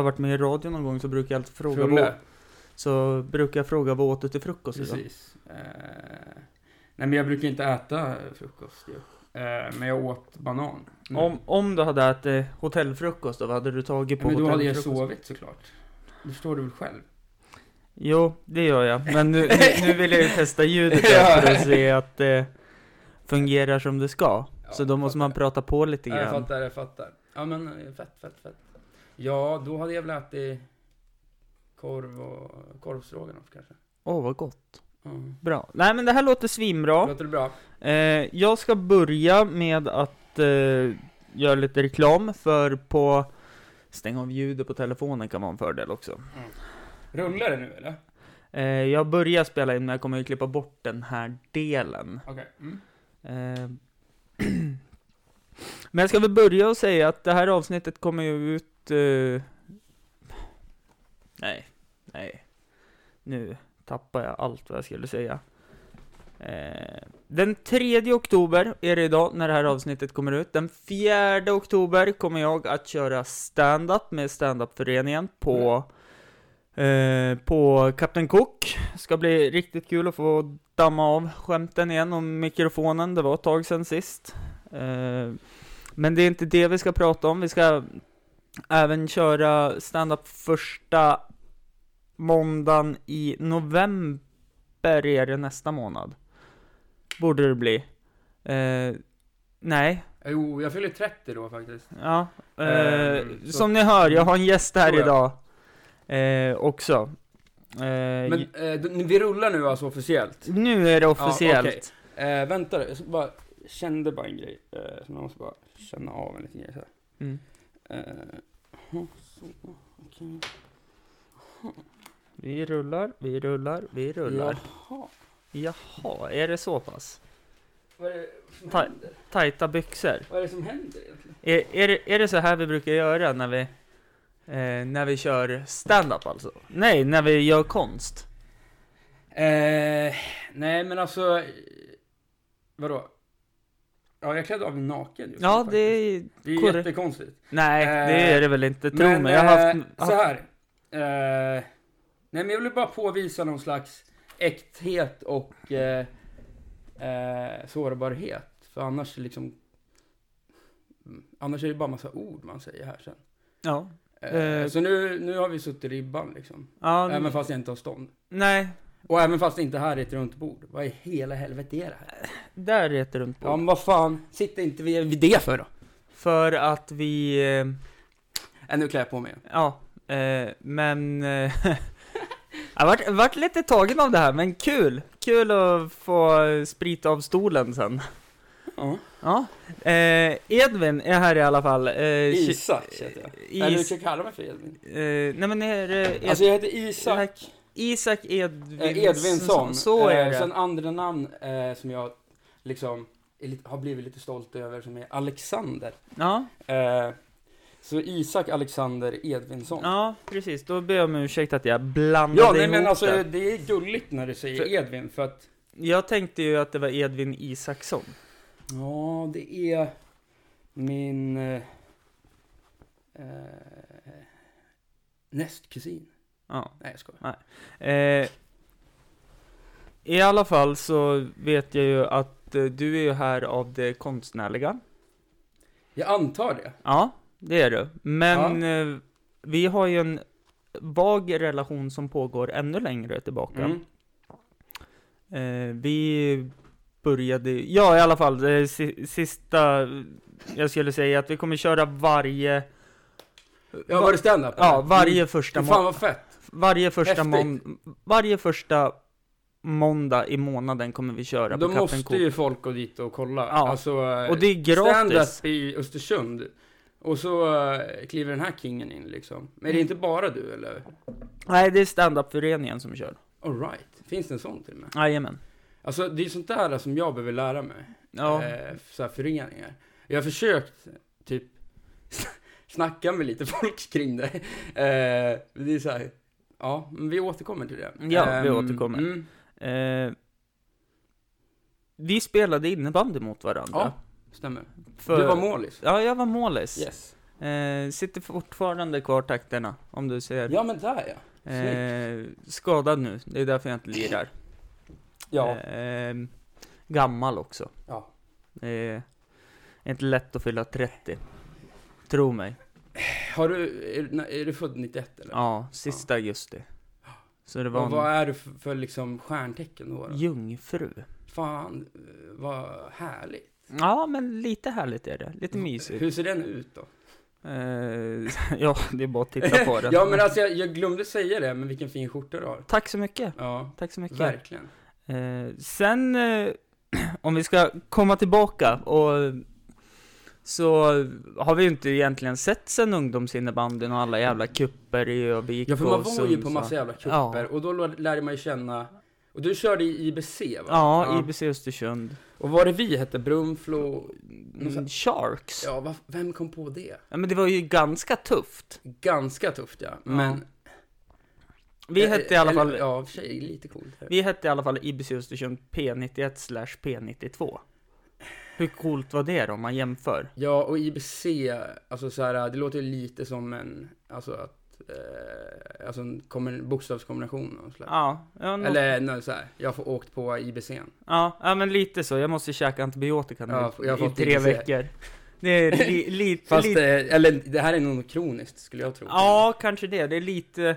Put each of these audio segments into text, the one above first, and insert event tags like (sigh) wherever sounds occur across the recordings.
har varit med i radio någon gång så brukar jag alltid fråga Fulle. vad, Så brukar jag fråga vad åt du till frukost? Precis. Eh, nej men jag brukar inte äta frukost ju. Eh, men jag åt banan. nu. Om, om du hade ätit hotellfrukost då, vad hade du tagit på men då hade jag hotellfrukost? sovit såklart. Det förstår du väl själv? Jo, det gör jag. Men nu, (laughs) nu, nu vill jag ju testa ljudet Ja. för att se att det fungerar som det ska. Ja, så då måste man prata på lite Ja, jag grann. fattar, jag fattar. Ja men eh, fett, fett, fett. Ja, då hade jag väl ätit korv och korvstroganoff kanske. Åh, vad gott. Mm. Bra. Nej men det här låter svinbra. Låter det bra? Eh, jag ska börja med att eh, göra lite reklam för på Stäng av ljudet på telefonen kan vara en fördel också. Rullar det nu eller? Eh, jag börjar spela in men jag kommer ju klippa bort den här delen. Okej. Mm. Eh, (clears throat) men jag ska väl börja och säga att det här avsnittet kommer ju ut... Uh, nej, nej. Nu tappar jag allt vad jag skulle säga. Uh, den 3 oktober är det idag när det här avsnittet kommer ut. Den 4 oktober kommer jag att köra stand-up med stand-up-föreningen på, eh, på Kapten Cook. Ska bli riktigt kul att få damma av skämten igen om mikrofonen. Det var ett tag sedan sist. Eh, men det är inte det vi ska prata om. Vi ska även köra stand-up första måndagen i november är det nästa månad. Borde det bli. Eh, nej, Jo, jag fyller 30 då faktiskt. ja. Eh, så- som ni hör, jag har en gäst här Så ja. idag. Eh, också. Eh, Men eh, vi rullar nu alltså officiellt. nu är det officiellt. okej. Eh, vänta jag bara kände bara en grej. Eh, som jag måste bara känna av en liten grej så. Mm. Eh, så, okej. Vi rullar, vi rullar, vi rullar. Jaha. Jaha, är det så pass? Vad är det som Ta- händer? Tajta byxor. Vad är det som händer egentligen? Är, är, det, är det så här vi brukar göra när vi, eh, när vi kör stand-up alltså? Nej, när vi gör konst. Eh, nej men alltså, eh, vadå? Ja, jag klädde av mig naken just Ja, det är... det är jättekonstigt. Nej, det Eh, är det väl inte, tro mig. Jag har haft... eh, så här. Eh, nej men jag vill bara påvisa någon slags äkthet och eh, eh, sårbarhet. För annars liksom, annars är det bara massa ord man säger här sen. ja. Eh, så nu, nu har vi suttit ribban liksom. ja Även fast jag inte har stånd. Nej, Och även fast det inte här är ett runt bord. Vad i hela helvete är det här? där är ett runt Ja bord. men vad fan, sitter inte vi vid det för då? För att vi... Eh, Äh, nu klär jag på mig. ja, eh, men... Eh, (laughs) jag vart, vart lite tagen av det här, men kul! Kul att få sprita av stolen sen. Ja. Ja. Eh, Edvin är här i alla fall. Eh, Isak heter jag. Is- Eller du ska kalla mig för Edvin. Eh, nej men är det Ed- Alltså jag heter Isak Isak Edvins, eh, Edvinsson. Så är det. Sen andra namn eh, som jag liksom har blivit lite stolt över som är Alexander. Ja, Eh, så Isak Alexander Edvinsson. ja, precis. Då ber jag om ursäkt att jag blandade Ja, nej ihop men alltså det. det är gulligt när du säger För- Edvin för att Jag tänkte ju att det var Edvin Isaksson. Ja, det är min eh, nästkusin. Ja. Nej, jag skojar. Eh, I alla fall så vet jag ju att eh, du är ju här av det konstnärliga. Jag antar det. Ja, det är du. Men eh, vi har ju en vag relation som pågår ännu längre tillbaka. Mm. Eh, vi började, ja i alla fall, det si- sista, jag skulle säga att vi kommer köra varje, Ja, var det stand-up? ja, varje första Mm. Fan vad fett. Varje första mån, varje första måndag i månaden kommer vi köra Då på Kapten måste Cook. ju folk gå dit och kolla. Ja. Alltså, eh, Och det är gratis. stand-up i Östersund. Och så eh, kliver den här kingen in liksom. Men är det Mm. inte bara du eller? Nej, det är standup-föreningen som kör. Alright. Finns det en sån till och med? Jajamän. Alltså det är sånt där som jag behöver lära mig. Ja, eh, så här föreningar. Jag har försökt typ (laughs) snacka med lite (laughs) folk kring det. Eh, det är så här, ja, men vi återkommer till det. Ja, vi Ehm, återkommer. Mm, eh, vi spelade innebandy mot varandra. Ja, stämmer. För, Du var målis. Ja, jag var målis. Yes. Eh, sitter fortfarande kvar takterna, om du ser. Ja, men där ja. Eh, skadad nu, det är därför jag inte lirar. Ja. Eh, gammal också. Ja. Det är inte lätt att fylla 30. Tro mig. Har du, är, är du född 91 eller? Ja, sista augusti. Så det var Och vad är du för, för liksom stjärntecken då? då? jungfru. Fan, vad härligt. Ja, men lite härligt är det. Lite mysigt. Hur ser den ut då? Eh, (laughs) ja, det är bara att titta på den. (laughs) ja, men alltså jag, jag glömde säga det, men vilken fin skjorta du har. Tack så mycket. Ja, Tack så mycket. verkligen. Eh, sen, eh, (clears throat) om vi ska komma tillbaka och så har vi ju inte egentligen sett sen ungdomsinnebandyn och alla jävla kupper i Övik Ja, för man och var ju på massa jävla kupper, Ja. och då lärde man ju känna och du körde i IBC va? Ja, IBC Östersund. Och vad det vi hette? Brunflo? Mm, Sharks. Ja. Ja, va, vem kom på det? men det var ju ganska tufft. Ganska tufft ja, men... Vi Eh, hette i alla eller- fall, Ja, och för sig lite coolt. vi hette i alla fall IBC Östersund P91 slash P92. Hur coolt var det då, om man jämför? Ja, och IBC, alltså så här, det låter lite som en, alltså att, eh, alltså en kommun, bokstavskombination och sådär. Ja, ja, nå- Eller nej, så här, jag får åkt på IBCn. ja, ja, men lite så. Jag måste käka antibiotika nu Ja, jag har i fått tre IBC. veckor. Det är li, (laughs) lite, Fast, lite, eh, eller det här är nog kroniskt skulle jag tro. ja, kanske det. Det är lite,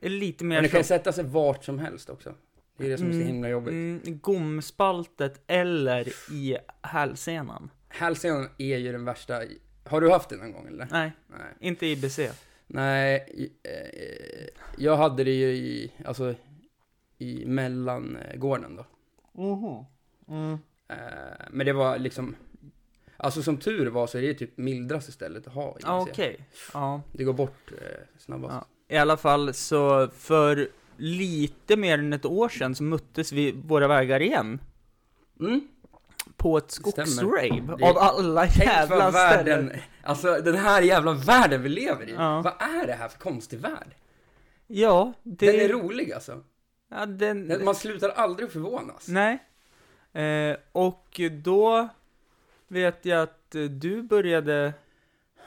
är lite Men mer det kan ju sätta sig vart som helst också. Det är det som är så Mm, himla jobbigt. Mm, gomspaltet eller i hälsenan. Hälsenan är ju den värsta. Har du haft det någon gång eller? Nej, Nej. inte IBC. Nej, eh, jag hade det ju i, alltså, i mellangården då. Mm. Eh, men det var liksom, alltså som tur var så är det typ mildraste stället att ha IBC. Okej. Ja. Det går bort eh, snabbast. ja. I alla fall så för lite mer än ett år sedan så möttes vi våra vägar igen. Mm. På ett skogsrave. Av alla jävla ställen. världen, alltså den här jävla världen vi lever i. Ja. Vad är det här för konstig värld? Ja, det... Den är rolig alltså. Ja, den... Man slutar aldrig förvånas. Nej. Eh, och då vet jag att du började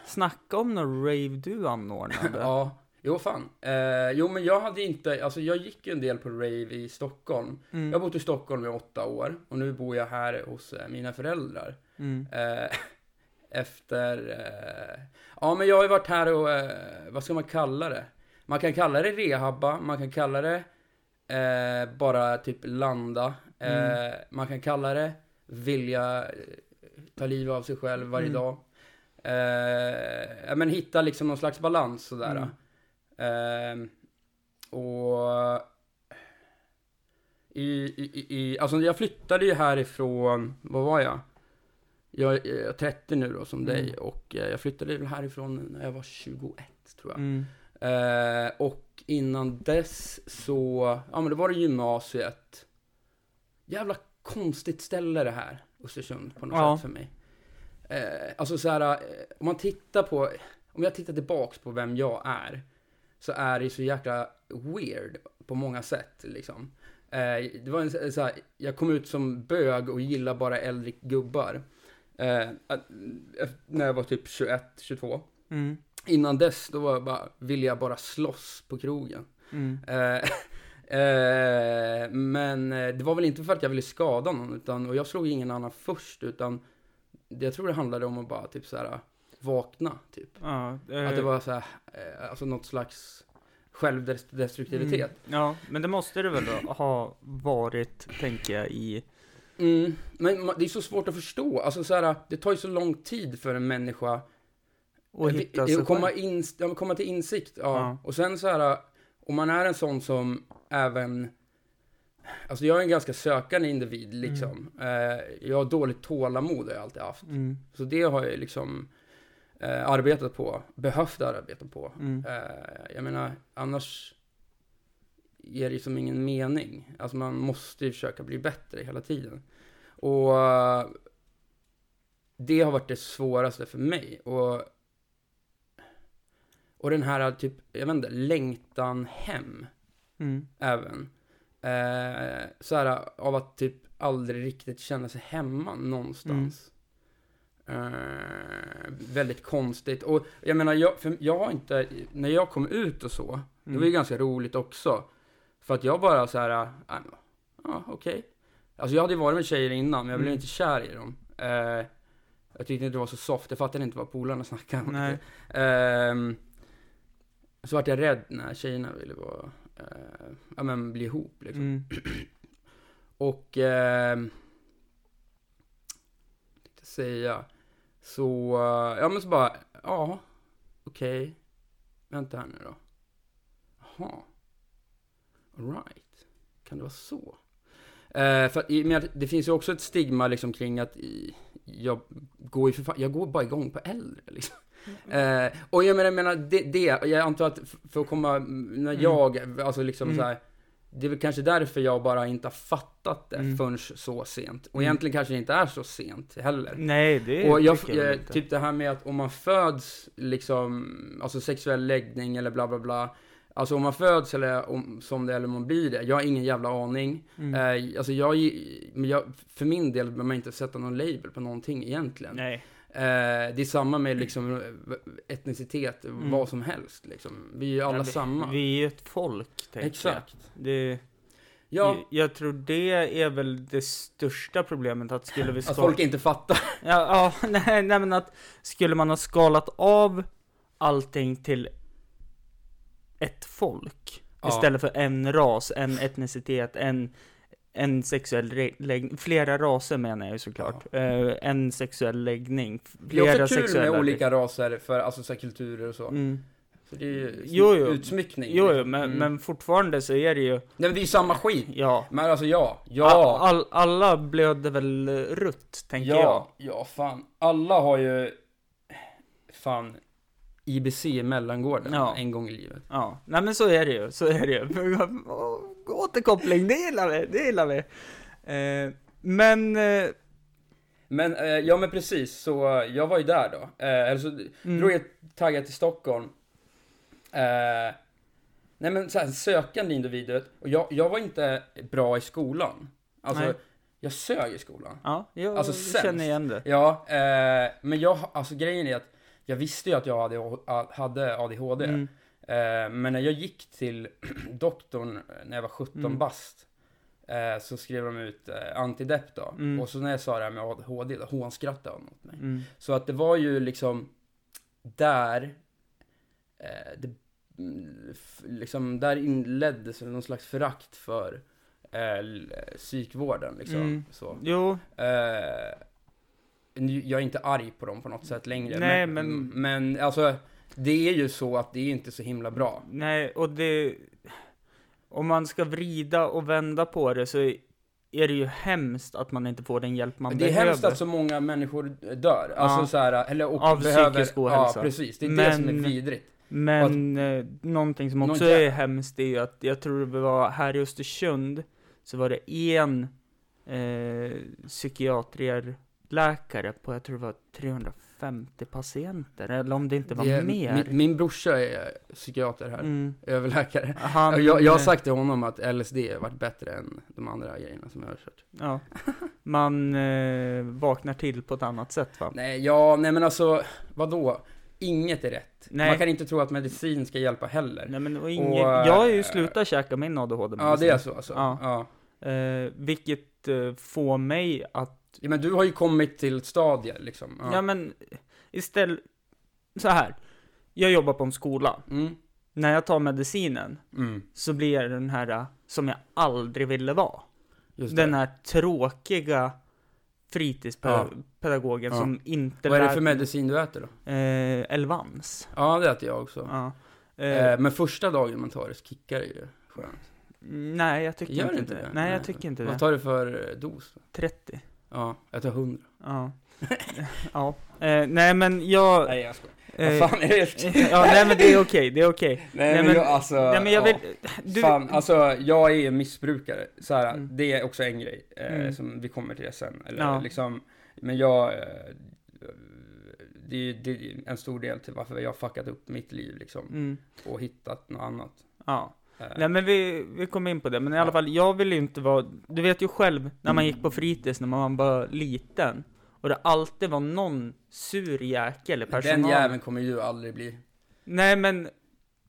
snacka om någon rave du anordnade. (laughs) Ja, jo fan. Eh, jo men jag hade inte, alltså jag gick ju en del på rave i Stockholm. Mm. Jag har bott i Stockholm i åtta år och nu bor jag här hos eh, mina föräldrar. Mm. Eh, (laughs) efter, eh, ja men jag har ju varit här och, eh, vad ska man kalla det? Man kan kalla det rehabba, man kan kalla det eh, bara typ landa. Eh, Man kan kalla det vilja ta livet av sig själv varje Mm. dag. Eh, men hitta liksom någon slags balans sådär. Mm. Eh, och i, i, i, alltså jag flyttade ju härifrån, vad var jag? Jag är 30 nu då som Mm. dig och eh, jag flyttade väl härifrån när jag var 21 tror jag. Mm. Eh, och innan dess så, ja men det var det gymnasiet. Jävla konstigt ställe det här, Östersund på något Ja. sätt för mig. Eh, alltså så här, eh, om man tittar på, om jag tittar tillbaks på vem jag är, så är det så jäkla weird på många sätt liksom. Eh, det var en så här, jag kom ut som bög och gillar bara äldre gubbar. Eh, att- när jag var typ 21, 22. Mm. Innan dess, då var jag bara, ville jag bara slåss på krogen. Mm. Eh, (laughs) eh, men eh, det var väl inte för att jag ville skada någon, utan, och jag slog ingen annan först, utan jag tror det handlade om att bara typ så här vakna, typ. Ja, eh, Att det var så här, eh, alltså något slags självdestruktivitet. Mm. Ja, men det måste det väl då ha varit, tänker jag, i... Mm. Men ma- det är så svårt att förstå, alltså så här, det tar ju så lång tid för en människa Och hitta sig att komma, själv. in, ja, komma till insikt, ja. Ja. Och sen så här, om man är en sån som även, alltså jag är en ganska sökande individ liksom. Eh, jag har dåligt tålamod har jag alltid haft. Mm. Så det har jag liksom eh, arbetat på, behövt arbeta på. Mm. Eh, jag menar, annars ger det som ingen mening. Alltså man måste ju försöka bli bättre hela tiden. Och eh, det har varit det svåraste för mig. Och, och den här typ, jag vet inte, längtan hem Mm. även. Eh, så här av att typ aldrig riktigt känna sig hemma någonstans. Eh, väldigt konstigt. Och jag menar, jag, för jag har inte, när jag kom ut och så, det var ju Mm. ganska roligt också. För att jag bara så här, äh, men, ja okej. Alltså jag hade ju varit med tjejer innan, men jag blev Mm. inte kär i dem. Eh, jag tyckte inte det var så soft, jag fattade inte vad polarna snackade om. Nej. Ehm, så vart jag rädd när tjejerna ville vara, eh, ja men bli ihop liksom. Mm. (clears throat) Och, eh, säga, så, eh, ja men så bara, ja, okej, vänta här nu då. Jaha, alright, kan det vara så? Eh, för men det finns ju också ett stigma liksom kring att jag går för jag går bara igång på äldre liksom. Eh, och jag menar, jag menar det, det, jag antar att för att komma, när Mm. jag, alltså liksom Mm. så här, det är väl kanske därför jag bara inte har fattat det Mm. förrän så sent. Och Mm. egentligen kanske det inte är så sent heller. Nej, det Och jag, jag jag, inte. typ det här med att om man föds liksom, alltså sexuell läggning eller bla bla bla. Alltså om man föds eller om, som det eller om man blir det. Jag har ingen jävla aning. Mm. Eh, alltså jag, jag, för min del behöver man inte sätta någon label på någonting egentligen. Nej. Eh, det är samma med liksom eh, etnicitet, Mm. vad som helst liksom. Vi är ju alla Ja, vi, samma. Vi är ju ett folk, tänker Exakt. jag. Det, Ja, Jag tror det är väl det största problemet, att skulle vi att skala... folk inte fattar. (laughs) Ja, ja (laughs) nej, nej men att skulle man ha skalat av allting till ett folk Ja. istället för en ras, en etnicitet, en, en sexuell läggning, flera raser menar jag ju såklart, Eh, en sexuell läggning, Det är flera också kul sexuella med olika raser för alltså så här, kulturer och så. Mm. Så det är ju Jo, jo. utsmyckning. Jo, jo, liksom. men, Mm. men fortfarande så är det ju, Nej, men det är ju samma skit. ja, Men alltså ja, ja, all, alla blöder väl rutt, tänker jag. ja, ja, fan. Alla har ju, fan, IBC i mellangården Ja. en gång i livet. Ja, nej men så är det ju, så är det ju. (laughs) Återkoppling, det gillar vi, det gillar vi. Eh, men, eh, Men, eh, ja men precis, så jag var ju där då. Eh, eller så Mm. drog jag taggat till Stockholm. Eh, nej men så här, sökande individer, och jag, jag var inte bra i skolan. Alltså, Nej. jag sög i skolan. ja, jag Alltså, känner igen det. Ja, eh, men jag, alltså grejen är att jag visste ju att jag hade, ADHD. Mm. Eh, men när jag gick till (clears throat) doktorn när jag var 17 Mm. bast eh, så skrev de ut eh, antidepp då. Mm. Och så när jag sa det här med ADHD då hånskrattade han åt mig. Mm. Så att det var ju liksom där eh, det, mm, liksom där inleddes någon slags förakt för eh, psykvården liksom. Mm. Så. Jo, Eh, jag är inte arg på dem på något sätt längre. Nej, men, men- men alltså, det är ju så att det är inte så himla bra. nej, och det... Om man ska vrida och vända på det så är det ju hemskt att man inte får den hjälp man det är behöver. hemskt att så många människor dör. Alltså Ja. så här, eller och Av behöver, psykisk ohälsa. Ja, precis. Det är det som är Men- vidrigt. Men eh, någonting som Någon också jä- är hemskt är ju att jag tror det var här i Östersund så var det en eh, psykiatrierläkare på, jag tror det var 350 patienter, eller om det inte var Det mer. Min, min brorsa är psykiater här, Mm. överläkare. Han, jag, jag har eh, sagt till honom att LSD har varit bättre än de andra grejerna som jag har kört. Ja. Man eh, vaknar till på ett annat sätt va? Nej, ja, nej men alltså, vadå? Inget är rätt. Nej. Man kan inte tro att medicin ska hjälpa heller. Nej men och inget, Och, jag har ju eh, slutat käka min ADHD Ja, det är så alltså. Ja. Ja. Eh, vilket eh, får mig att, Ja, men du har ju kommit till ett stadie liksom. ja. men istället, så här. Jag jobbar på en skola. Mm. När jag tar medicinen Mm. så blir jag den här eh, som jag aldrig ville vara. Den här tråkiga fritidspedagogen Ja. som inte Vad är det för medicin du äter då? Eh, Elvans. Ja, det äter jag också. Ja. Eh, Eh, men första dagen man tar det så kickar det ju skönt. nej, jag tycker Gör inte, inte det. det? Nej, jag tycker inte Vad det. tar du för dos? 30. Ja, jag tar 100. Ja. (laughs) ja. Eh, nej, men jag... Nej, jag skojar. eh, Vad fan är det? (laughs) ja, nej, men det är okej. Det är okej. Nej, Nej, men, men- jag, alltså, Nej, men jag vill... ja. Du, Fan, alltså jag är ju missbrukare. Så här, Mm. Det är också en grej, eh, Mm. som vi kommer till det sen. Eller, Ja. liksom, men jag, eh, det är ju det är en stor del till varför jag har fuckat upp mitt liv liksom. mm, Och hittat något annat. ja. Eh, Nej, men vi, vi kommer in på det. Men i alla fall, jag vill ju inte vara... Du vet ju själv, när man gick på fritids, när man var liten. och det alltid var någon sur jäkel i personalen. Den jäveln kommer ju du aldrig bli. Nej men,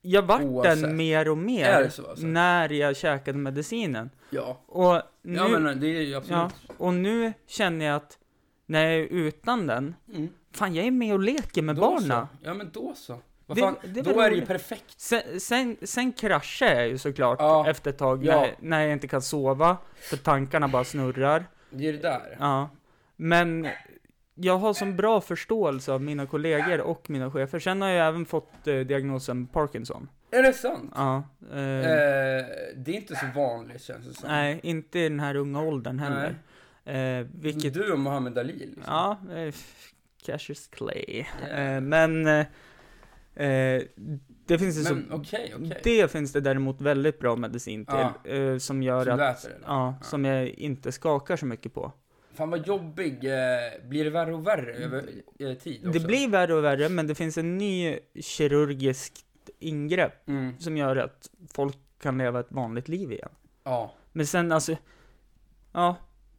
jag vart Oavsett. den mer och mer så, alltså? när jag käkade medicinen. Ja. Och nu, Ja men det är ju absolut. ja, och nu känner jag att när jag är utan den, Mm. fan jag är med och leker med Då barna. Så. Ja men då så. Vad Det- fan, det då är det ju perfekt. Sen, sen, sen kraschar jag ju såklart Ja. efter ett tag Ja. när, när jag inte kan sova, för tankarna bara snurrar. Det är det där. Ja. Men jag har sån bra förståelse av mina kollegor och mina chefer. Sen har jag även fått eh, diagnosen Parkinson. Är det sant? Ja. Eh, Eh, det är inte så vanligt känns det som. nej, inte i den här unga åldern heller. Eh, vilket, Du och Mohammed Ali liksom. ja, eh, Cassius Clay. Ja. Eh, men eh, det finns det Men så, okej, okej. det finns det däremot väldigt bra medicin till. Ja. Eh, som gör Som att, läser eller? ja, som jag inte skakar så mycket på. Fan vad jobbig. Eh, blir det värre och värre över eh, tid också? Det blir värre och värre, men det finns en ny kirurgiskt ingrepp Mm. som gör att folk kan leva ett vanligt liv igen. Ja. Men sen alltså, ja,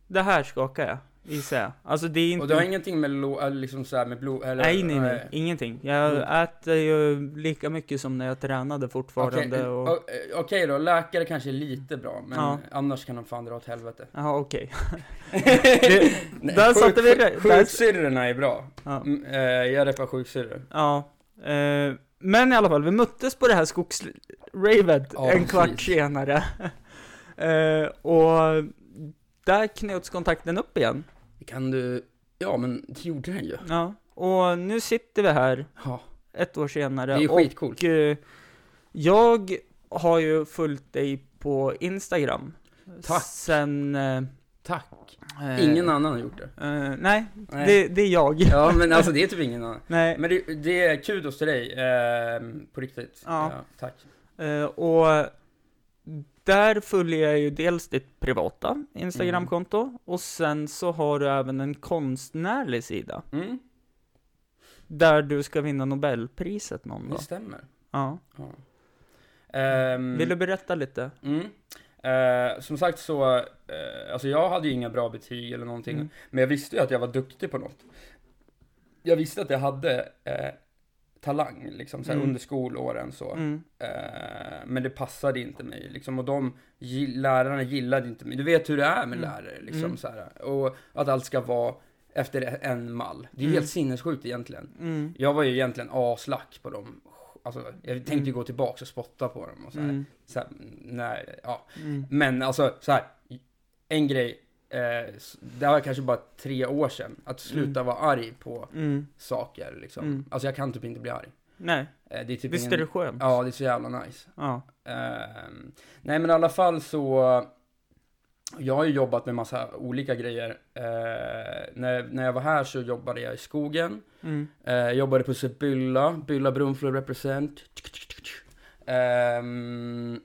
det här skakar jag, gissar jag. Alltså det är inte... Och det har ingenting med, lo, liksom så med blod, eller? Nej, nej, nej, ingenting. Jag Mm. äter ju lika mycket som när jag tränade fortfarande Okej, och... eh, okej då, läkare kanske är lite bra, men Ja. annars kan de fan dra åt helvete. Jaha, okej. (laughs) Nej, där sjuk- satte vi det. Sjuksyrrorna är bra. Ja. Mm, eh, jag repar sjuksyrror. ja. Eh, men i alla fall, vi möttes på det här skogsravet Ja, en kvart precis. senare. (laughs) och där knöts kontakten upp igen. Kan du, ja men det gjorde den ju. Ja. Och nu sitter vi här Ja, ett år senare. det är ju och skitcoolt. eh, jag har ju följt dig på Instagram. Tack. Sen... Eh, Tack. eh, Ingen annan har gjort det. eh, nej, Nej. Det, det är jag. Ja men alltså det är typ ingen annan. Nej. Men det, det är kudos till dig, eh, på riktigt. Ja. tack. Eh, och där följer jag ju dels ditt privata Instagramkonto och sen så har du även en konstnärlig sida. Mm, Där du ska vinna Nobelpriset någon det dag. stämmer. Ja. Ja. Ehm, Vill du berätta lite? Mm. Eh, som sagt så, eh, alltså jag hade ju inga bra betyg eller någonting, Mm. men jag visste ju att jag var duktig på något. Jag visste att jag hade eh, talang, liksom, såhär, Mm. under skolåren så. Mm. Eh, men det passade inte mig, liksom, och de lärarna gillade inte mig. Du vet hur det är med Mm. lärare, liksom, Mm. såhär. Och att allt ska vara efter en mall. Det är Mm. helt sinnessjukt egentligen. Mm. Jag var ju egentligen aslack på dem. Alltså, jag tänkte ju gå tillbaka och spotta på dem och så här. Mm. Så här, nej, ja. Men alltså, så här, en grej, eh, det var kanske bara tre år sedan, att sluta vara arg på Mm. saker liksom. Mm. Alltså jag kan typ inte bli arg. Nej, Eh, det är typ visst är ingen... det skönt? Ja, det är så jävla nice. Ja. Ehm, nej men i alla fall så, jag har ju jobbat med massa olika grejer. Eh, när, när jag var här så jobbade jag i skogen. Mm. Eh, jag jobbade på Sibylla, Bylla Brunflo represent. Ehm,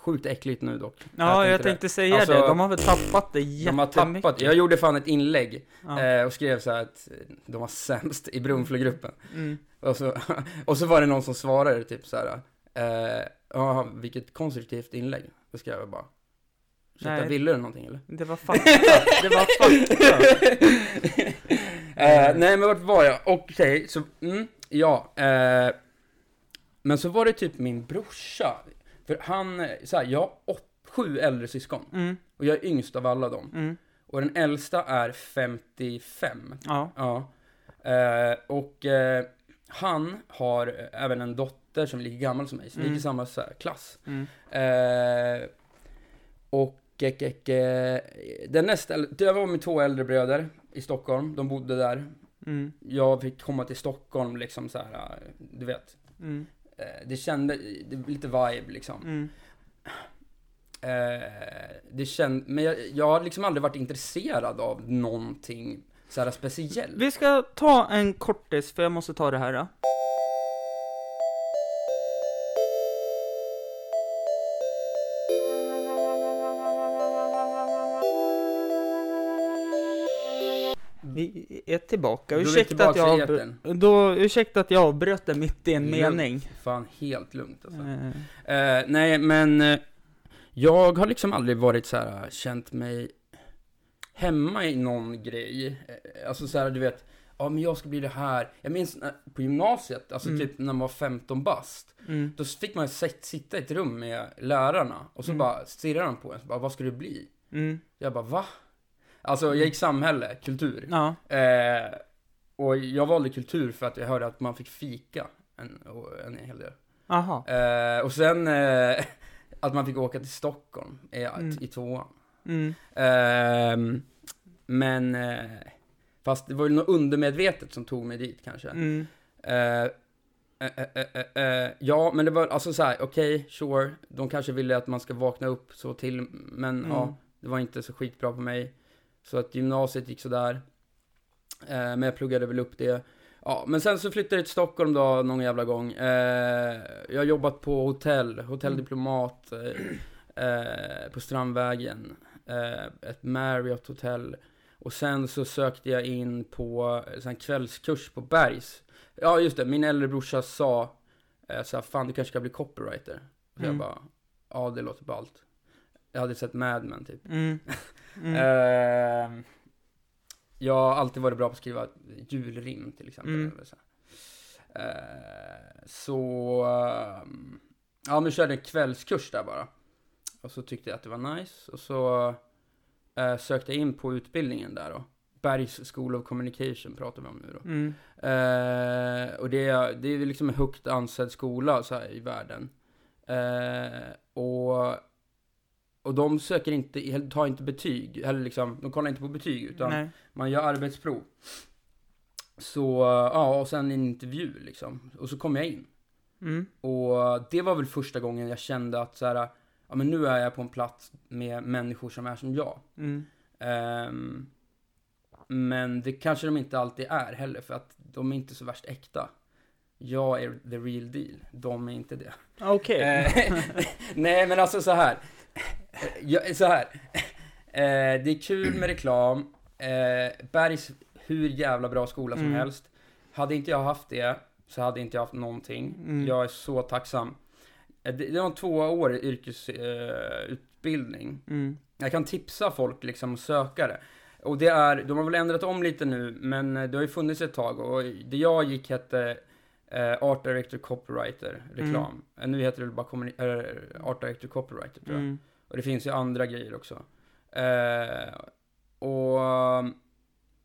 sjukt äckligt nu dock. Ja, jag inte tänkte säga Alltså, det. De har väl tappat det De har jättemycket. tappat, jag gjorde fan ett inlägg Ja. eh, och skrev så här att de var sämst i Brunflo-gruppen. Mm. Och så, (laughs) och så var det någon som svarade typ så här. Eh, ja, vilket konstruktivt inlägg. Då skrev jag bara. Ursäkta, ville du någonting eller? Det var fakta. Det var fakta. (laughs) Eh, nej men vart var jag? Okej, så, mm, ja. Eh, men så var det typ min brorsa. För han, så här, jag har åt, sju äldre syskon. Mm. Och jag är yngst av alla dem. Mm. Och den äldsta är 55. Ja. Ja. Eh, och eh, han har även en dotter som är lika gammal som mig, så vi gick Mm. i samma så här, klass. Mm. Eh, och eh, eh, eh, den nästa, det var med två äldre bröder i Stockholm, de bodde där. Mm. Jag fick komma till Stockholm liksom så här, eh, du vet. Eh, det kände, det var lite vibe liksom. Mm. Eh, det känd, men jag, jag har liksom aldrig varit intresserad av någonting så här speciellt. Vi ska ta en kortis, för jag måste ta det här. Då. Är tillbaka. Då är vi Ursäkta att, jag då, ursäkta att jag avbröt det mitt i en Lugnt. mening. Fan, helt lugnt alltså. Eh, Eh, nej, men eh, jag har liksom aldrig varit så här känt mig hemma i någon grej. Alltså så här, du vet, ja men jag ska bli det här. Jag minns när- på gymnasiet, alltså Mm. typ när man var 15 bast. Mm. Då fick man sit- sitta i ett rum med lärarna och så Mm. bara stirrade de på en. Så bara, vad ska du bli? Mm. Jag bara, va? Alltså jag gick samhälle, kultur. Ja. Eh, och jag valde kultur för att jag hörde att man fick fika en, en hel del. Aha. Eh, och sen eh, (laughs) att man fick åka till Stockholm i, Mm. i tvåan. Mm. Ehm, men, eh, fast det var ju något undermedvetet som tog mig dit kanske. Mm. Eh, eh, eh, ja, men det var alltså så här, okej, sure, de kanske ville att man ska vakna upp så till, men Mm. ja, det var inte så skitbra på mig. Så att gymnasiet gick sådär. Eh, men jag pluggade väl upp det. Ja, men sen så flyttade jag till Stockholm då någon jävla gång. Eh, jag har jobbat på hotell, hotelldiplomat eh, eh, på Strandvägen. Ett Marriott hotell. Och sen så sökte jag in på en kvällskurs på Bergs. Ja, just det, min äldre brorsa sa eh, så här, fan du kanske ska bli copywriter. Så Mm. jag bara, ja det låter ballt. Jag hade sett Mad Men typ. Mm. (laughs) Mm. Ehm, jag har alltid varit bra på att skriva julrim till exempel. Mm. Eller så. Ehm, så, ehm, ja men körde en kvällskurs där bara. Och så tyckte jag att det var nice. Och så eh, sökte jag in på utbildningen där då. Bergs School of Communication pratar vi om nu då. Mm. Och det är, det är liksom en högt ansedd skola så här i världen. Och, och de söker inte, tar inte betyg, eller liksom, de kollar inte på betyg utan Nej. man gör arbetsprov. Så, ja, och sen en intervju liksom. Och så kom jag in. Mm. Och det var väl första gången jag kände att så här, ja men nu är jag på en plats med människor som är som jag. Mm. Ehm, men det kanske de inte alltid är heller, för att de är inte så värst äkta. Jag är the real deal, de är inte det. Okej. Eh, (laughs) Nej, men alltså så här. Jag, så här. Eh, det är kul med reklam. Eh, Bergs hur jävla bra skola som Mm. helst. Hade inte jag haft det, så hade inte jag haft någonting. Mm. Jag är så tacksam. Eh, Det, det var en tvåårig yrkesutbildning. Eh. Mm. Jag kan tipsa folk liksom att söka det. Och det är, de har väl ändrat om lite nu, men eh, det har ju funnits ett tag och det jag gick hette eh, Art Director Copywriter, reklam. Eh, Nu heter det bara eh, Art Director Copywriter tror jag. Och det finns ju andra grejer också. Eh, och,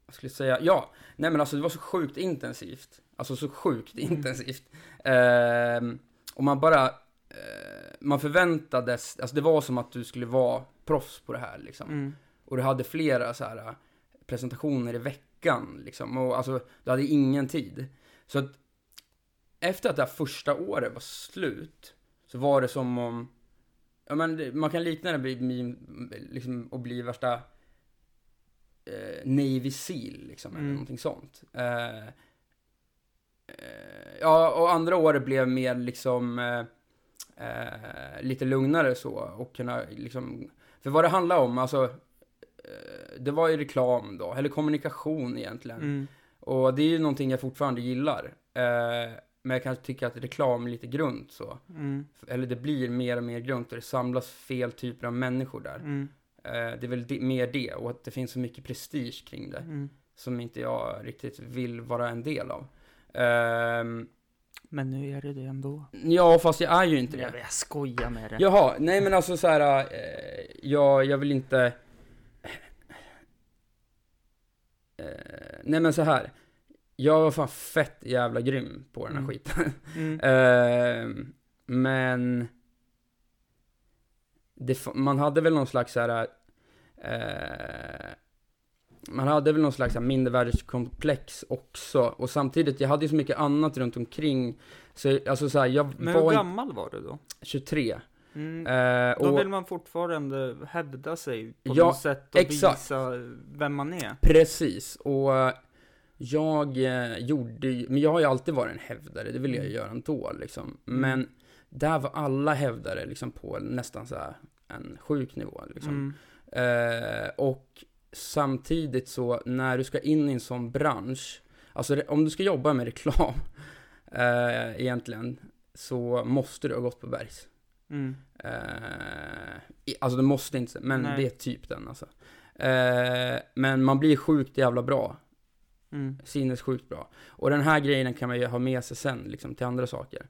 skulle jag säga, ja, nej men alltså det var så sjukt intensivt. Alltså så sjukt Mm. intensivt. Eh, och man bara, eh, man förväntades, alltså det var som att du skulle vara proffs på det här liksom. Mm. Och du hade flera så här äh, presentationer i veckan liksom. Och alltså, du hade ingen tid. Så att efter att det här första året var slut så var det som om, ja men man kan likna det vid min, liksom att bli värsta eh, Navy Seal liksom, eller Mm. någonting sånt. Eh, eh, ja, och andra året blev mer liksom eh, eh, lite lugnare så och kunna liksom, för vad det handlar om, alltså eh, det var ju reklam då, eller kommunikation egentligen. Mm. Och det är ju någonting jag fortfarande gillar. Eh, men jag kan tycka att reklam är lite grunt så. Mm. Eller det blir mer och mer grunt och det samlas fel typer av människor där. Mm. Eh, det är väl det, mer det och att det finns så mycket prestige kring det. Mm. Som inte jag riktigt vill vara en del av. Ehm, Men nu är det det ändå. ja, fast jag är ju inte det. jag skojar med det. Jaha, nej men alltså så här, eh, jag, jag vill inte... Eh, nej men så här. Jag var fan fett jävla grym på den här Mm. skiten. (laughs) Mm. Eh, men... Det, man hade väl någon slags så här... Eh, man hade väl någon slags mindervärdeskomplex också. Och samtidigt, jag hade ju så mycket annat runt omkring. Så alltså så här, jag Men var hur gammal var du då? 23. Mm. Eh, Då och, vill man fortfarande hävda sig på Ja, något sätt och exakt. visa vem man är. Precis, och eh, jag eh, gjorde men jag har ju alltid varit en hävdare, det vill jag ju göra ändå liksom. Mm. Men där var alla hävdare liksom på nästan så här en sjuk nivå liksom. Mm. Eh, och samtidigt så, när du ska in i en sån bransch, alltså om du ska jobba med reklam, (laughs) eh, egentligen, så måste du ha gått på Bergs. Mm. Eh, alltså det måste inte, men Nej. det är typ den alltså. Eh, men man blir sjukt jävla bra. Mm. Sinnessjukt bra. Och den här grejen kan man ju ha med sig sen, liksom, till andra saker.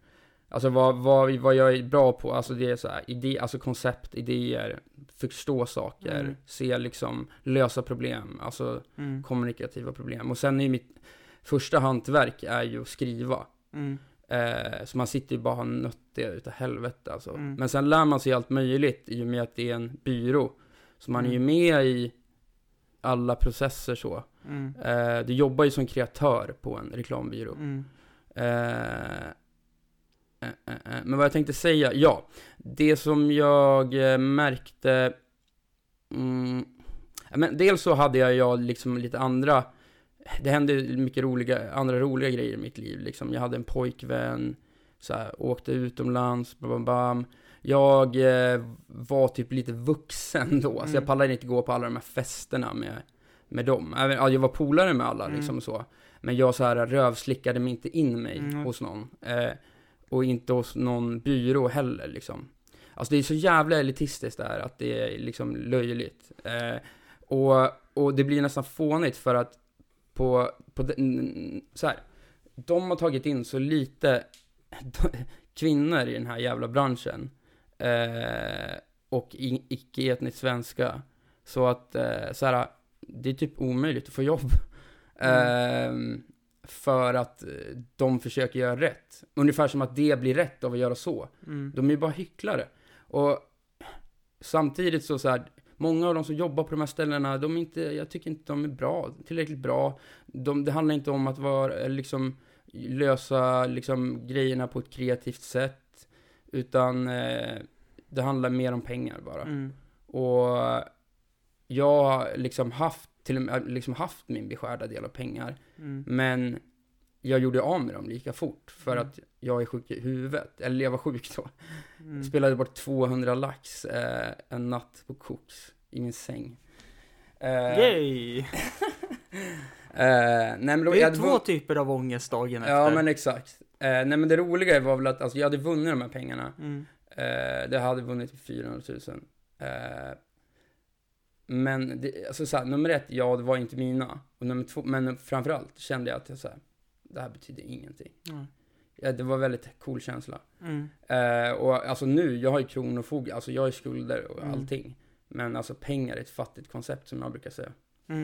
Alltså vad, vad, vad jag är bra på, alltså det är så här, idé, alltså koncept, idéer, förstå saker, Mm. se liksom, lösa problem, alltså Mm. kommunikativa problem. Och sen är ju mitt första hantverk är ju att skriva. Mm. Eh, så man sitter ju bara och har nött det utav helvete alltså. Mm. Men sen lär man sig allt möjligt i och med att det är en byrå. Så man är ju Mm. med i alla processer så. Mm. Eh, du jobbar ju som kreatör på en reklambyrå. Mm. Eh, eh, eh, eh. Men vad jag tänkte säga, ja. Det som jag märkte... Mm, men dels så hade jag, jag liksom lite andra... Det hände mycket roliga, andra roliga grejer i mitt liv. Liksom. Jag hade en pojkvän, så här, åkte utomlands, bam, bam, bam. Jag eh, var typ lite vuxen då, så jag Mm. pallade inte gå på alla de här festerna med, med dem. Även, ja, jag var polare med alla Mm. liksom så. Men jag så här rövslickade mig inte in mig Mm. hos någon. Eh, och inte hos någon byrå heller liksom. Alltså det är så jävla elitistiskt där att det är liksom löjligt. Eh, och, och det blir nästan fånigt för att på, på så här, de har tagit in så lite (laughs) kvinnor i den här jävla branschen. Eh, och icke-etniskt svenska. Så att, eh, så här, det är typ omöjligt att få jobb. Ehm, för att eh, de försöker göra rätt. Ungefär som att det blir rätt av att göra så. Mm. De är ju bara hycklare. Och samtidigt så, så här, många av de som jobbar på de här ställena, de är inte, jag tycker inte de är bra, tillräckligt bra. De, det handlar inte om att vara, eller liksom, lösa liksom, grejerna på ett kreativt sätt, utan eh, det handlar mer om pengar bara. Mm. Och jag har liksom haft, till och med, liksom haft min beskärda del av pengar, Mm. men jag gjorde av med dem lika fort för Mm. att jag är sjuk i huvudet. Eller jag var sjuk då. Mm. Spelade bort 200 lax eh, en natt på koks i min säng. Eh, Yay! (laughs) eh, nej, men då, Det är två typer av ångest dagen efter. Ja, men exakt. Eh, nej, men det roliga var väl att alltså, jag hade vunnit de här pengarna. Mm. Eh, det hade vunnit 400 000. Eh, men det, alltså så här, nummer ett, ja, det var inte mina. Och nummer två, men framförallt kände jag att jag så här, det här betyder ingenting. Ja. Ja, det var väldigt cool känsla. Mm. Eh, och alltså nu, jag har ju kronofog, alltså jag har ju skulder och Mm. allting. Men alltså pengar är ett fattigt koncept som jag brukar säga. Mm.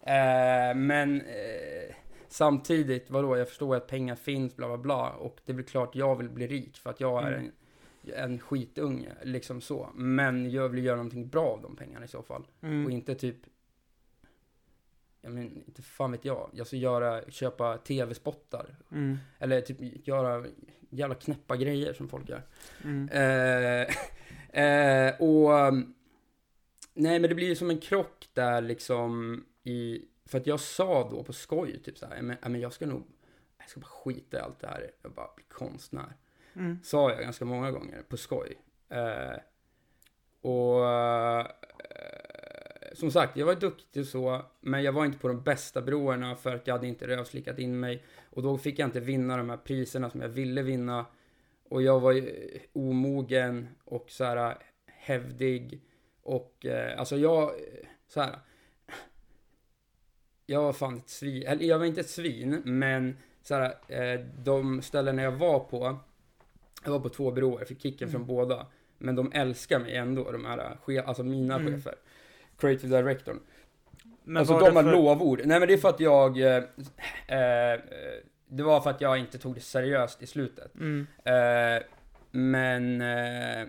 Eh, men eh, samtidigt, vadå, jag förstår att pengar finns, bla bla bla. Och det är väl klart jag vill bli rik för att jag är Mm. en, en skitunge, liksom så. Men jag vill göra någonting bra av de pengarna i så fall. Mm. Och inte typ, jag men inte fan vet jag, jag ska göra, köpa tv-spottar. Mm. Eller typ göra jävla knäppa grejer som folk gör. Mm. Eh, (laughs) eh, och nej, men det blir ju som en krock där liksom i, för att jag sa då på skoj typ så här, "Ja, men, ja, men jag ska nog, jag ska bara skita i allt det här, jag bara bli konstnär. Mm. Sa jag ganska många gånger på skoj. Eh, och eh, som sagt, jag var duktig så, men jag var inte på de bästa broarna för att jag hade inte rövslickat in mig. Och då fick jag inte vinna de här priserna som jag ville vinna. Och jag var ju omogen och så här hävdig. Och eh, alltså jag, eh, så här. Jag var fan ett svin, eller jag var inte ett svin, men så här, eh, de ställena jag var på, jag var på två byråer, fick kicken Mm. från båda. Men de älskar mig ändå, de här, alltså mina Mm. chefer. Creative directorn. Men alltså de har för- lovord. Nej men det är för att jag, eh, eh, det var för att jag inte tog det seriöst i slutet. Mm. Eh, men, eh,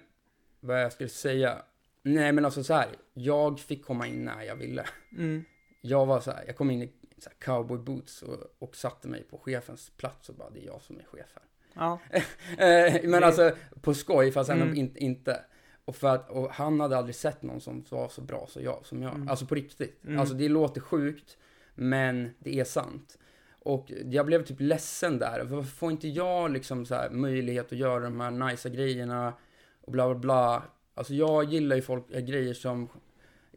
vad jag skulle säga. Nej men alltså så här, jag fick komma in när jag ville. Mm. Jag var så här, jag kom in i så cowboy boots och, och satte mig på chefens plats och bara, det är jag som är chef här. Ja. (laughs) Eh, men Det- alltså på skoj, fast ändå Mm. in, inte. Och för att, och han hade aldrig sett någon som var så bra så jag, som jag. Mm. Alltså på riktigt. Mm. Alltså det låter sjukt, men det är sant. Och jag blev typ ledsen där. Varför får inte jag liksom så möjlighet att göra de här nice grejerna och bla bla bla. Alltså jag gillar ju folk, äh, grejer som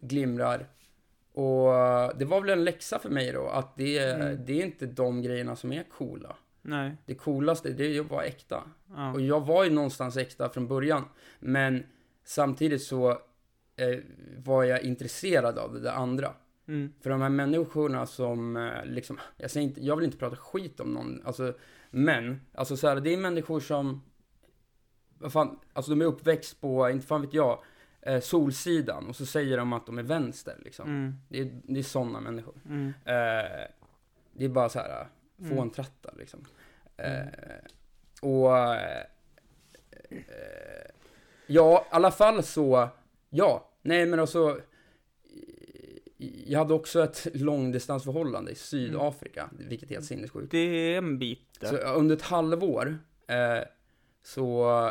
glimrar. Och eh, det var väl en läxa för mig då, att det, Mm. det är inte de grejerna som är coola. Nej. Det coolaste, det är att vara äkta. Ja. Och jag var ju någonstans äkta från början. Men samtidigt så eh, var jag intresserad av det andra. Mm. För de här människorna som, eh, liksom, jag, säger inte, jag vill inte prata skit om någon, alltså, men, alltså så här, det är människor som, vad fan, alltså de är uppväxt på, inte fan vet jag, eh, Solsidan och så säger de att de är vänster liksom. Mm. Det är, det är sådana människor. Mm. Eh, det är bara så här, Mm. fåntrattar liksom. Eh, Mm. och, eh, eh, ja, i alla fall så, ja, nej men alltså, jag hade också ett (laughs) långdistansförhållande i Sydafrika, vilket är helt sinnessjukt. Det är en bit där. Så under ett halvår eh, så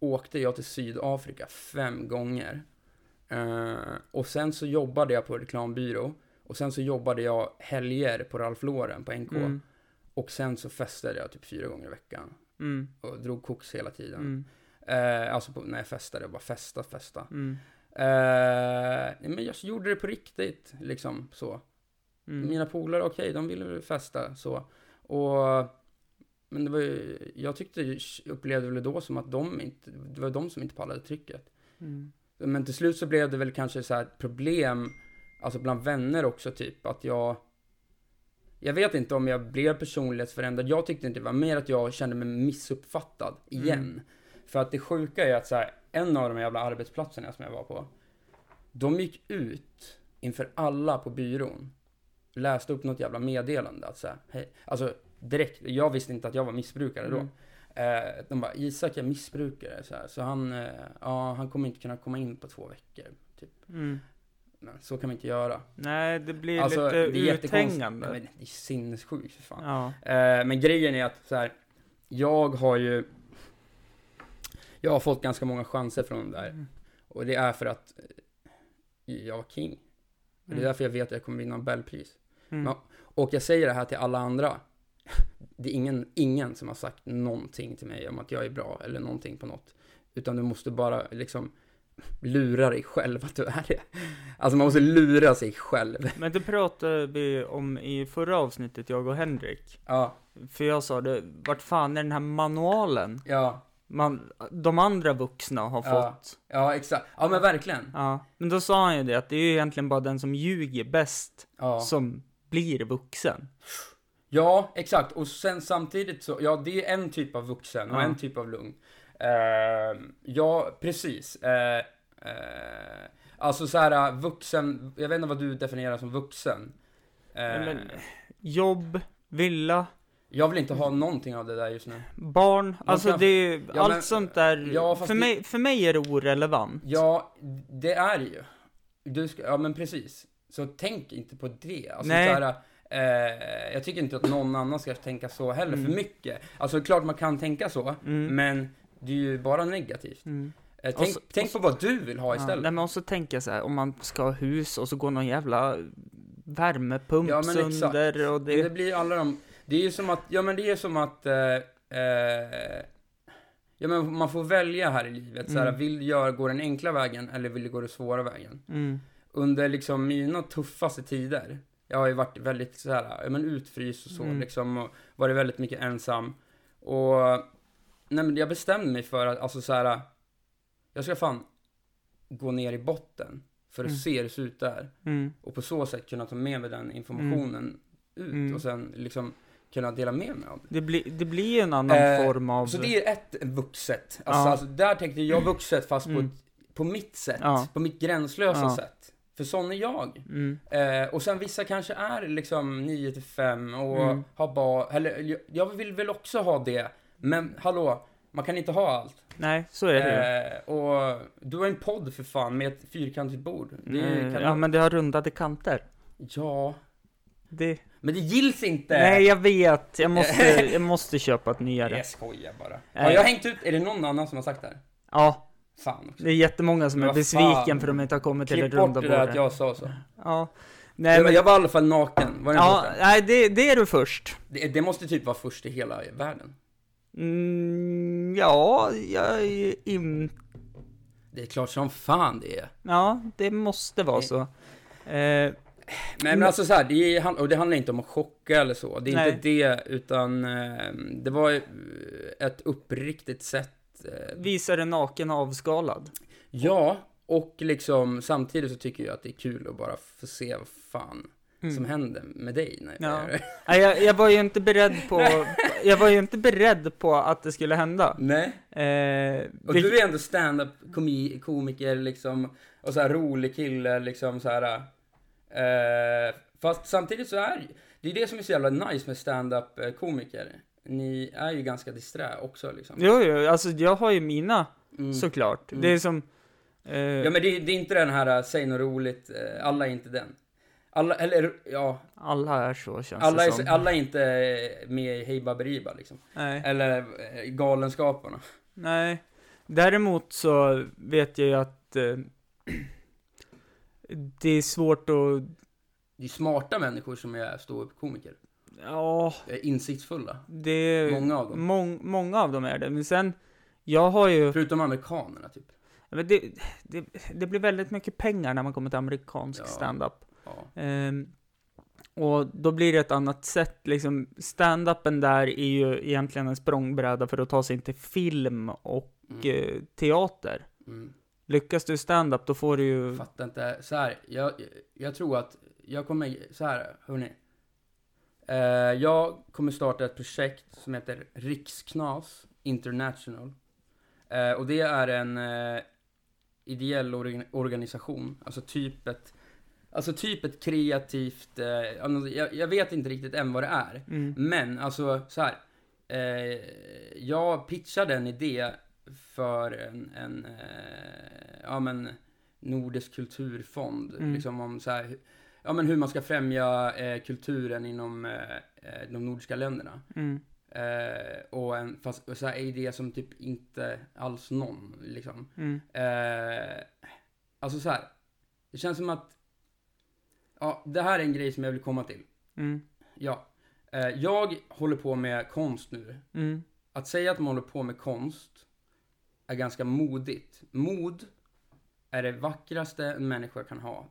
åkte jag till Sydafrika fem gånger. Eh, och sen så jobbade jag på reklambyrå. Och sen så jobbade jag helger på Ralph Lauren på NK. Mm. Och sen så festade jag typ fyra gånger i veckan. Mm. Och drog koks hela tiden. Mm. Eh, alltså på, när jag festade, bara festa, festa. Mm. Eh, men jag gjorde det på riktigt, liksom så. Mm. Mina polare, okej, de ville festa så. Och, men det var ju, jag tyckte, upplevde väl då som att de inte, det var de som inte pallade trycket. Mm. Men till slut så blev det väl kanske så här ett problem, alltså bland vänner också typ, att jag, jag vet inte om jag blev personlighetsförändrad, jag tyckte inte det var mer att jag kände mig missuppfattad igen. Mm. För att det sjuka är att så här, en av de jävla arbetsplatserna som jag var på, de gick ut inför alla på byrån, läste upp något jävla meddelande att så här, hej, alltså direkt, jag visste inte att jag var missbrukare då. Mm. Eh, de bara, Isak är missbrukare, så, här, så han, eh, ja, han kommer inte kunna komma in på två veckor. Typ. Mm. Men så kan vi inte göra. Nej, det blir Alltså, lite det är uthängande. Men det är sinnessjukt för fan. Ja. Eh, men grejen är att så här, jag har ju, jag har fått ganska många chanser från de där. Mm. Och det är för att eh, jag var king. Och det är Mm. därför jag vet att jag kommer vinna Nobelpris. Mm. Och jag säger det här till alla andra. Det är ingen, ingen som har sagt någonting till mig om att jag är bra eller någonting på något. Utan du måste bara liksom lura dig själv att du är det. Alltså man måste lura sig själv. Men det pratade vi om i förra avsnittet, jag och Henrik. Ja, För jag sa det, vart fan är den här manualen? ja, Man, de andra vuxna har Ja. fått. ja exakt. Ja men verkligen. Ja. Men då sa han ju det, att det är ju egentligen bara den som ljuger bäst Ja. som blir vuxen. Ja, exakt. Och sen samtidigt så, ja det är en typ av vuxen och Ja. en typ av lugn. Eh, ja, precis. Eh, eh, alltså så här vuxen, jag vet inte vad du definierar som vuxen. Eh, Men, jobb, villa, jag vill inte ha någonting av det där just nu. barn, alltså kan- det är Ja, allt men- sånt där. Ja, för, det- mig, för mig är det orelevant. Ja, det är det ju. Du ska, ja men precis. Så tänk inte på det. Alltså, Nej. Så här, eh, jag tycker inte att någon annan ska tänka så heller Mm. för mycket. Alltså klart man kan tänka så, Mm. men det är ju bara negativt. Mm. Eh, tänk så- tänk så- på vad du vill ha Ja, istället. nej, men också tänka så här, om man ska ha hus och så går någon jävla värmepump Ja, sönder och det... det... blir alla de, det är ju som att, ja men det är som att, eh, eh, ja men man får välja här i livet. Så här, Mm. vill jag gå den enkla vägen eller vill jag gå den svåra vägen? Mm. under liksom mina tuffaste tider, jag har ju varit väldigt så här, men utfryst och så Mm. liksom, och varit väldigt mycket ensam. Och, nej men jag bestämde mig för att, alltså så här, jag ska fan gå ner i botten för att Mm. se hur det ser ut där. Mm. Och på så sätt kunna ta med mig den informationen ut Mm. och sen liksom kunna dela med mig av det. Det, blir det blir en annan Eh, form av... Så det är ett vuxet. Alltså, Ja. alltså där tänkte jag vuxet fast på, Mm. ett, på mitt sätt. Ja. På mitt gränslösa Ja. sätt. För sån är jag. Mm. Eh, och sen vissa kanske är liksom 9 till 5 och Mm. har bara, eller jag- vill väl också ha det. Men hallå, man kan inte ha allt. Nej, så är det. Eh, och du har en podd för fan med ett fyrkantigt bord. Mm, ja, men det har rundade kanter. ja, Det... men det gills inte. Nej, jag vet. Jag (laughs) måste, jag måste köpa ett nyare. Jag skojar bara. Nej. Har jag hängt ut, är det någon annan som har sagt det här? Ja, Fan också. det är jättemånga som är besviken fan. för att de inte har kommit till det Klipp bort runda det där bordet. att jag sa så. Ja. Nej, jag, men... jag var i alla fall naken. Var det, Ja, inte nej, det, det är du först. det, det måste typ vara först i hela världen. Mm, ja, jag är in... Det är klart som fan det är. Ja, det måste vara så. Eh, Men, men alltså så här, det, är, och det handlar inte om att chocka eller så. Det är Nej. inte det, utan eh, det var ett uppriktigt sätt. Eh, visar en naken avskalad. ja, Och liksom samtidigt så tycker jag att det är kul att bara få se vad fan Mm. som händer med dig. När Ja. jag... (laughs) Nej, jag, jag var ju inte beredd på, (laughs) jag var ju inte beredd på att det skulle hända. Nej. Eh, Och vilk- du är ändå stand-up komi- komiker liksom, och så här rolig kille liksom så här. Eh, fast samtidigt så är det är det som är så jävla nice med stand-up eh, komiker. Ni är ju ganska disträ också liksom. Jo, jo, alltså jag har ju mina Mm. såklart. Mm. Det är som... Eh, Ja men det, det är inte den här, eh, säg något roligt, eh, alla är inte den. Alla, eller ja, Alla är så känns alla det är, som. alla är inte eh, med i Hey Baberiba liksom. Nej. Eller Galenskaparna. Nej. Däremot så vet jag ju att eh, det är svårt att, Det är smarta människor som är ståuppkomiker. Ja, Insiktsfulla. det. Många av dem. Mång, många av dem är det. Men sen, jag har ju... Förutom amerikanerna typ. Men det, det, det blir väldigt mycket pengar när man kommer till amerikansk Ja. stand-up. Ja. Ehm, och då blir det ett annat sätt, liksom. Stand-upen där är ju egentligen en språngbräda för att ta sig in till film och Mm. eh, teater. Mm. Lyckas du stand-up, då får du ju... Fattar inte. Så här, jag, jag tror att jag kommer, så här, hörni. Eh, jag kommer starta ett projekt som heter Riksknas International. Eh, och det är en eh, ideell organ- organisation, alltså typ ett, alltså typ ett kreativt, jag, jag vet inte riktigt än vad det är. Mm. Men alltså så här. Jag pitchade en idé för en, en ja men Nordisk kulturfond. Mm. Liksom om så här, ja men hur man ska främja eh, kulturen inom eh, eh, de nordiska länderna. Mm. Eh, och en fast, så här, idé som typ inte alls någon liksom. Mm. Eh, alltså så här. Det känns som att, ja det här är en grej som jag vill komma till. Mm. Ja. Eh, jag håller på med konst nu. Mm. Att säga att man håller på med konst är ganska modigt. Mod är det vackraste en människa kan ha.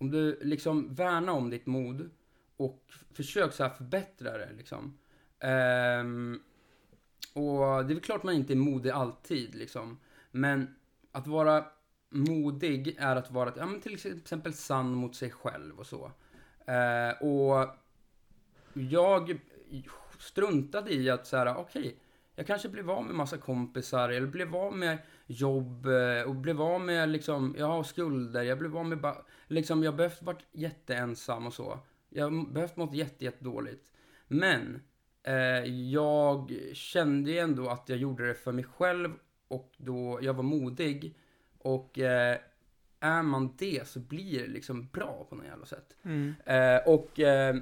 Om du liksom värnar om ditt mod och försöker försök så här förbättra det liksom. Ehm, och det är väl klart man inte är modig alltid liksom. Men att vara modig är att vara ja, men till exempel sann mot sig själv och så. Eh, och jag struntade i att så här, okej, jag kanske blev av med massa kompisar, eller blev av med jobb, eh, och blev av med liksom, jag har skulder, jag blev av med liksom, jag har behövt varit jätteensam och så. Jag har behövt mått jätte, jätte dåligt. Men, eh, jag kände ju ändå att jag gjorde det för mig själv, och då, jag var modig, och eh, är man det så blir det liksom bra på något jävla sätt. Mm. Eh, och eh,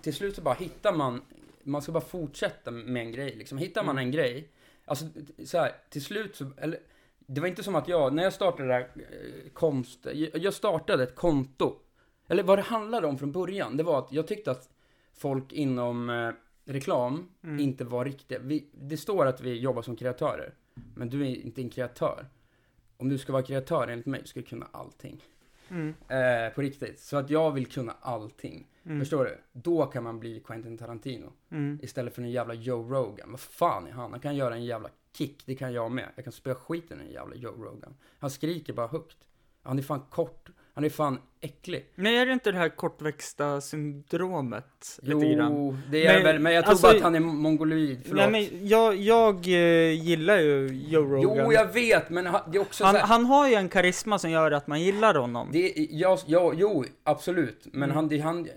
till slut så bara hittar man, man ska bara fortsätta med en grej liksom. Hittar man Mm. en grej, alltså så här, till slut så, eller det var inte som att jag, när jag startade det här eh, konst, jag, startade ett konto. Eller vad det handlade om från början, det var att jag tyckte att folk inom eh, reklam Mm. inte var riktiga. Vi, det står att vi jobbar som kreatörer, men du är inte en kreatör. Om du ska vara kreatör enligt mig, ska du kunna allting. Mm. Eh, på riktigt. Så att jag vill kunna allting. Mm. Förstår du? Då kan man bli Quentin Tarantino. Mm. Istället för en jävla Joe Rogan. Vad fan är han? Han kan göra en jävla kick. Det kan jag med. Jag kan spöa skiten i en jävla Joe Rogan. Han skriker bara högt. Han är fan kort. Han är fan äcklig. Men är det inte det här kortväxta syndromet? lite grann? Jo, det är Men, väl. Men jag tror alltså- bara att han är mongoloid. Förlåt. Nej men jag, jag eh, gillar ju Joe Rogan. jo, jag vet. Men han- det är också han, här, han har ju en karisma som gör att man gillar honom. Det ja, ja, jo, absolut. Men Mm. han, det, han,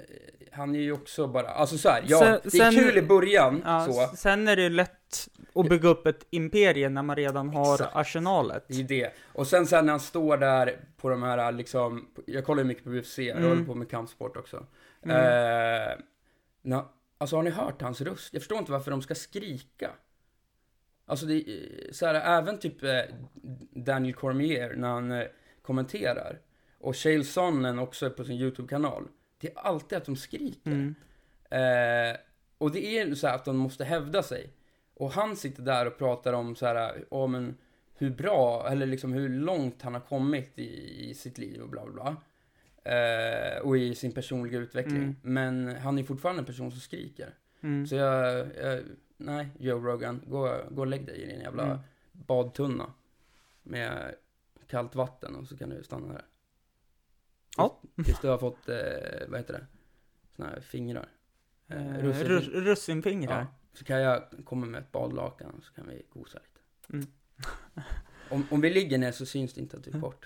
han är ju också bara, alltså så här, ja, Sen- det är sen- kul i början, Ja, så. Sen är det lätt att bygga upp ett imperium när man redan har Exakt. arsenalet. Det är ju det. Och sen sen när han står där på de här liksom, jag kollar ju mycket på UFC, jag Mm. håller på med kampsport också. Mm. Eh, na, alltså har ni hört hans röst? Jag förstår inte varför de ska skrika. Alltså det är så här, även typ eh, Daniel Cormier när han eh, kommenterar. Och Shale Sonnen också på sin YouTube-kanal. Det är alltid att de skriker. Mm. Eh, och det är så här att de måste hävda sig. Och han sitter där och pratar om så här, ja men hur bra, eller liksom hur långt han har kommit i, i sitt liv och bla bla bla. Eh, och i sin personliga utveckling. Mm. Men han är fortfarande en person som skriker. Mm. Så jag, jag nej, Joe Rogan, gå, gå och lägg dig i din jävla Mm. badtunna. Med kallt vatten och så kan du stanna där. Ja. Tills du har fått, eh, vad heter det? Såna här fingrar. Eh, Eh, russin- rus- russinfingrar. Ja, så kan jag komma med ett badlakan så kan vi gosa lite. Mm. Om, om vi ligger ner så syns det inte att du är (laughs) bort.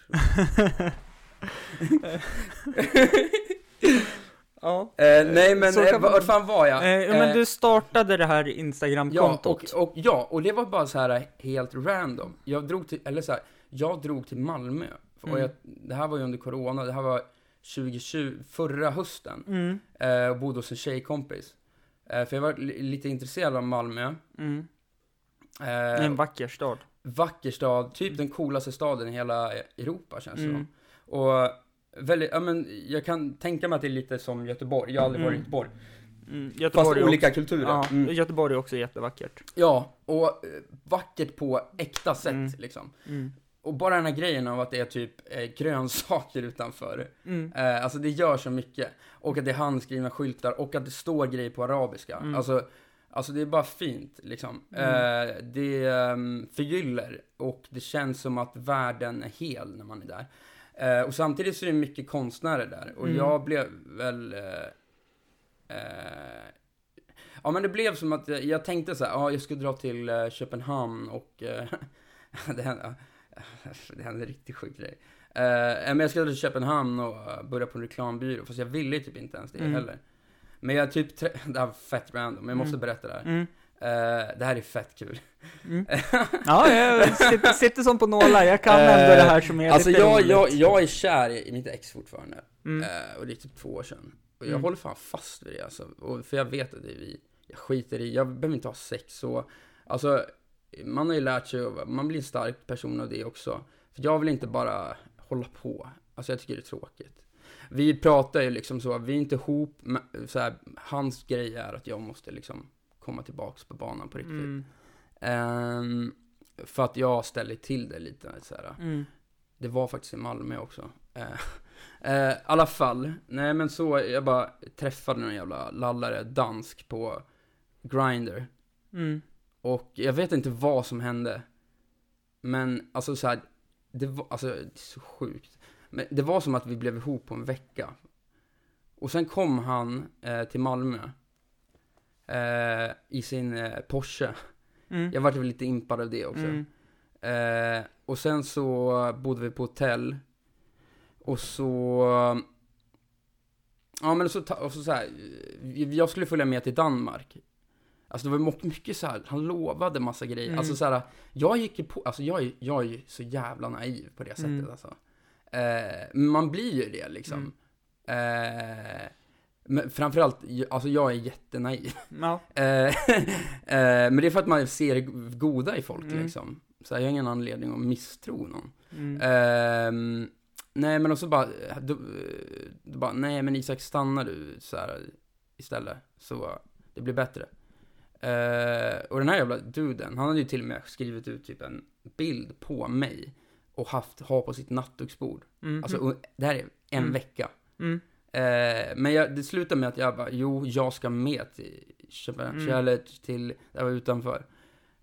ja. Eh, nej men, Så eh, vart fan var jag? Eh, ja, men Eh, du startade det här Ja Instagram-kontot. och, och, ja, och det var bara så här helt random. Jag drog till, eller så här, jag drog till Malmö. Och Mm. jag, det här var ju under corona, det här var 2020, förra hösten. Mm, Eh, och bodde hos en tjejkompis. Eh, för jag var li- lite intresserad av Malmö. mm. Eh, En vacker stad. vacker stad, typ den coolaste staden i hela Europa känns det Mm. som. Och väldigt, ja men jag kan tänka mig att det är lite som Göteborg, jag har aldrig varit i Mm. Göteborg. Mm, Fast Göteborg är olika också, kulturer. ja, Mm. Göteborg är också jättevackert. Ja, och eh, vackert på äkta sätt Mm. liksom. Och bara den här grejen av att det är typ eh, grönsaker utanför. Mm. Eh, alltså det gör så mycket. Och att det är handskrivna skyltar och att det står grejer på arabiska. Mm. Alltså, alltså det är bara fint liksom. Mm. Eh, det um, förgyller och det känns som att världen är hel när man är där. Eh, och samtidigt så är det mycket konstnärer där. Och Mm. jag blev väl... Eh, eh, ja men det blev som att jag, jag tänkte så här, ja jag skulle dra till eh, Köpenhamn och... (laughs) Det, hände, det hände en riktigt sjuk grej. Eh, men jag skulle till Köpenhamn och eh, börja på en reklambyrå, fast jag ville typ inte ens det Mm. heller. Men jag typ, (laughs) det här var fett random, men jag måste Mm. berätta det här. Mm. Eh, det här är fett kul. Mm. (laughs) Ja, jag sitter, sitter som på nålar. Jag kan ändå Eh, det här som är Alltså lite jag, roligt. jag, jag är kär i mitt ex fortfarande. Mm. Eh, och det är typ två år sedan. Och jag Mm. håller fan fast vid det alltså. Och, för jag vet att det är vi. Jag skiter i, jag behöver inte ha sex så. Alltså, man har ju lärt sig, man blir en stark person av det också. För jag vill inte bara hålla på. Alltså jag tycker det är tråkigt. Vi pratar ju liksom så, vi är inte ihop, men så här, hans grej är att jag måste liksom komma tillbaks på banan på riktigt. Mm. Ehm, för att jag ställer till det lite så. Mm. Det var faktiskt i Malmö också. Eh, eh, I alla fall, nej men så, jag bara träffade någon jävla lallare, dansk, på Grindr. Mm. Och jag vet inte vad som hände. Men alltså så här, det var, alltså det är så sjukt. Men det var som att vi blev ihop på en vecka. Och sen kom han eh, till Malmö. Eh, I sin eh, Porsche. Mm. Jag vart väl lite impad av det också. Mm. Eh, och sen så bodde vi på hotell. Och så... Ja men så, och så, så här, eh, jag skulle följa med till Danmark. Alltså det var mycket så här, han lovade massa grejer. Mm. Alltså så här, jag gick ju på, alltså jag, är- jag är ju så jävla naiv på det sättet Mm. alltså. Eh, man blir ju det liksom. Mm. Eh, men framförallt, alltså jag är jättenaiv. (laughs) Ja. Eh, eh, men det är för att man ser det goda i folk Mm. liksom. Så jag har ingen anledning att misstro någon. Mm. Ehm, nej men också bara, då, då bara, nej men Isak stannar du så här istället. Så det blir bättre. Eh, och den här jävla duden, han hade ju till och med skrivit ut typ en bild på mig. Och haft, ha på sitt nattduksbord. Mm. Alltså det här är en Mm. vecka. Mm. Eh, men jag, det slutade med att jag bara, jo, jag ska med till Köpenhamn, Mm. eller till, där var utanför.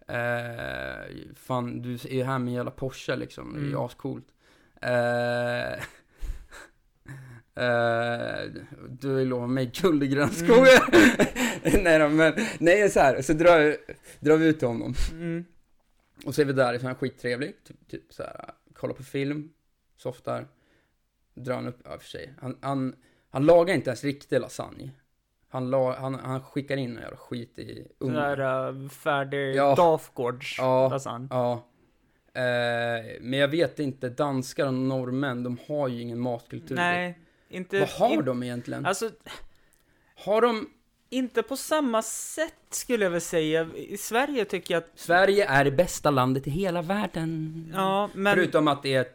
Eh, fan, du är ju här med en jävla Porsche liksom, det är ju Mm. ascoolt. Eh, eh, du lovat mig guld i grön skog. Mm. (laughs) nej då, men, nej så här, så drar, vi- drar vi ut till honom. Mm. Och så är vi där, så är skittrevlig, typ, typ så här, kollar på film, softar, drar han upp, ja för sig, han, han, han lagar inte ens riktig lasagne. Han, la, han, han skickar in jävla skit i ugnen. där uh, färdig Ja. Dafgårds Ja. lasagne. Ja. Eh, men jag vet inte, danskar och norrmän, de har ju ingen matkultur. Nej, inte... Vad har in, de egentligen? Alltså, Har de, inte på samma sätt skulle jag väl säga. I Sverige tycker jag att, Sverige är det bästa landet i hela världen. ja, men... Förutom att det är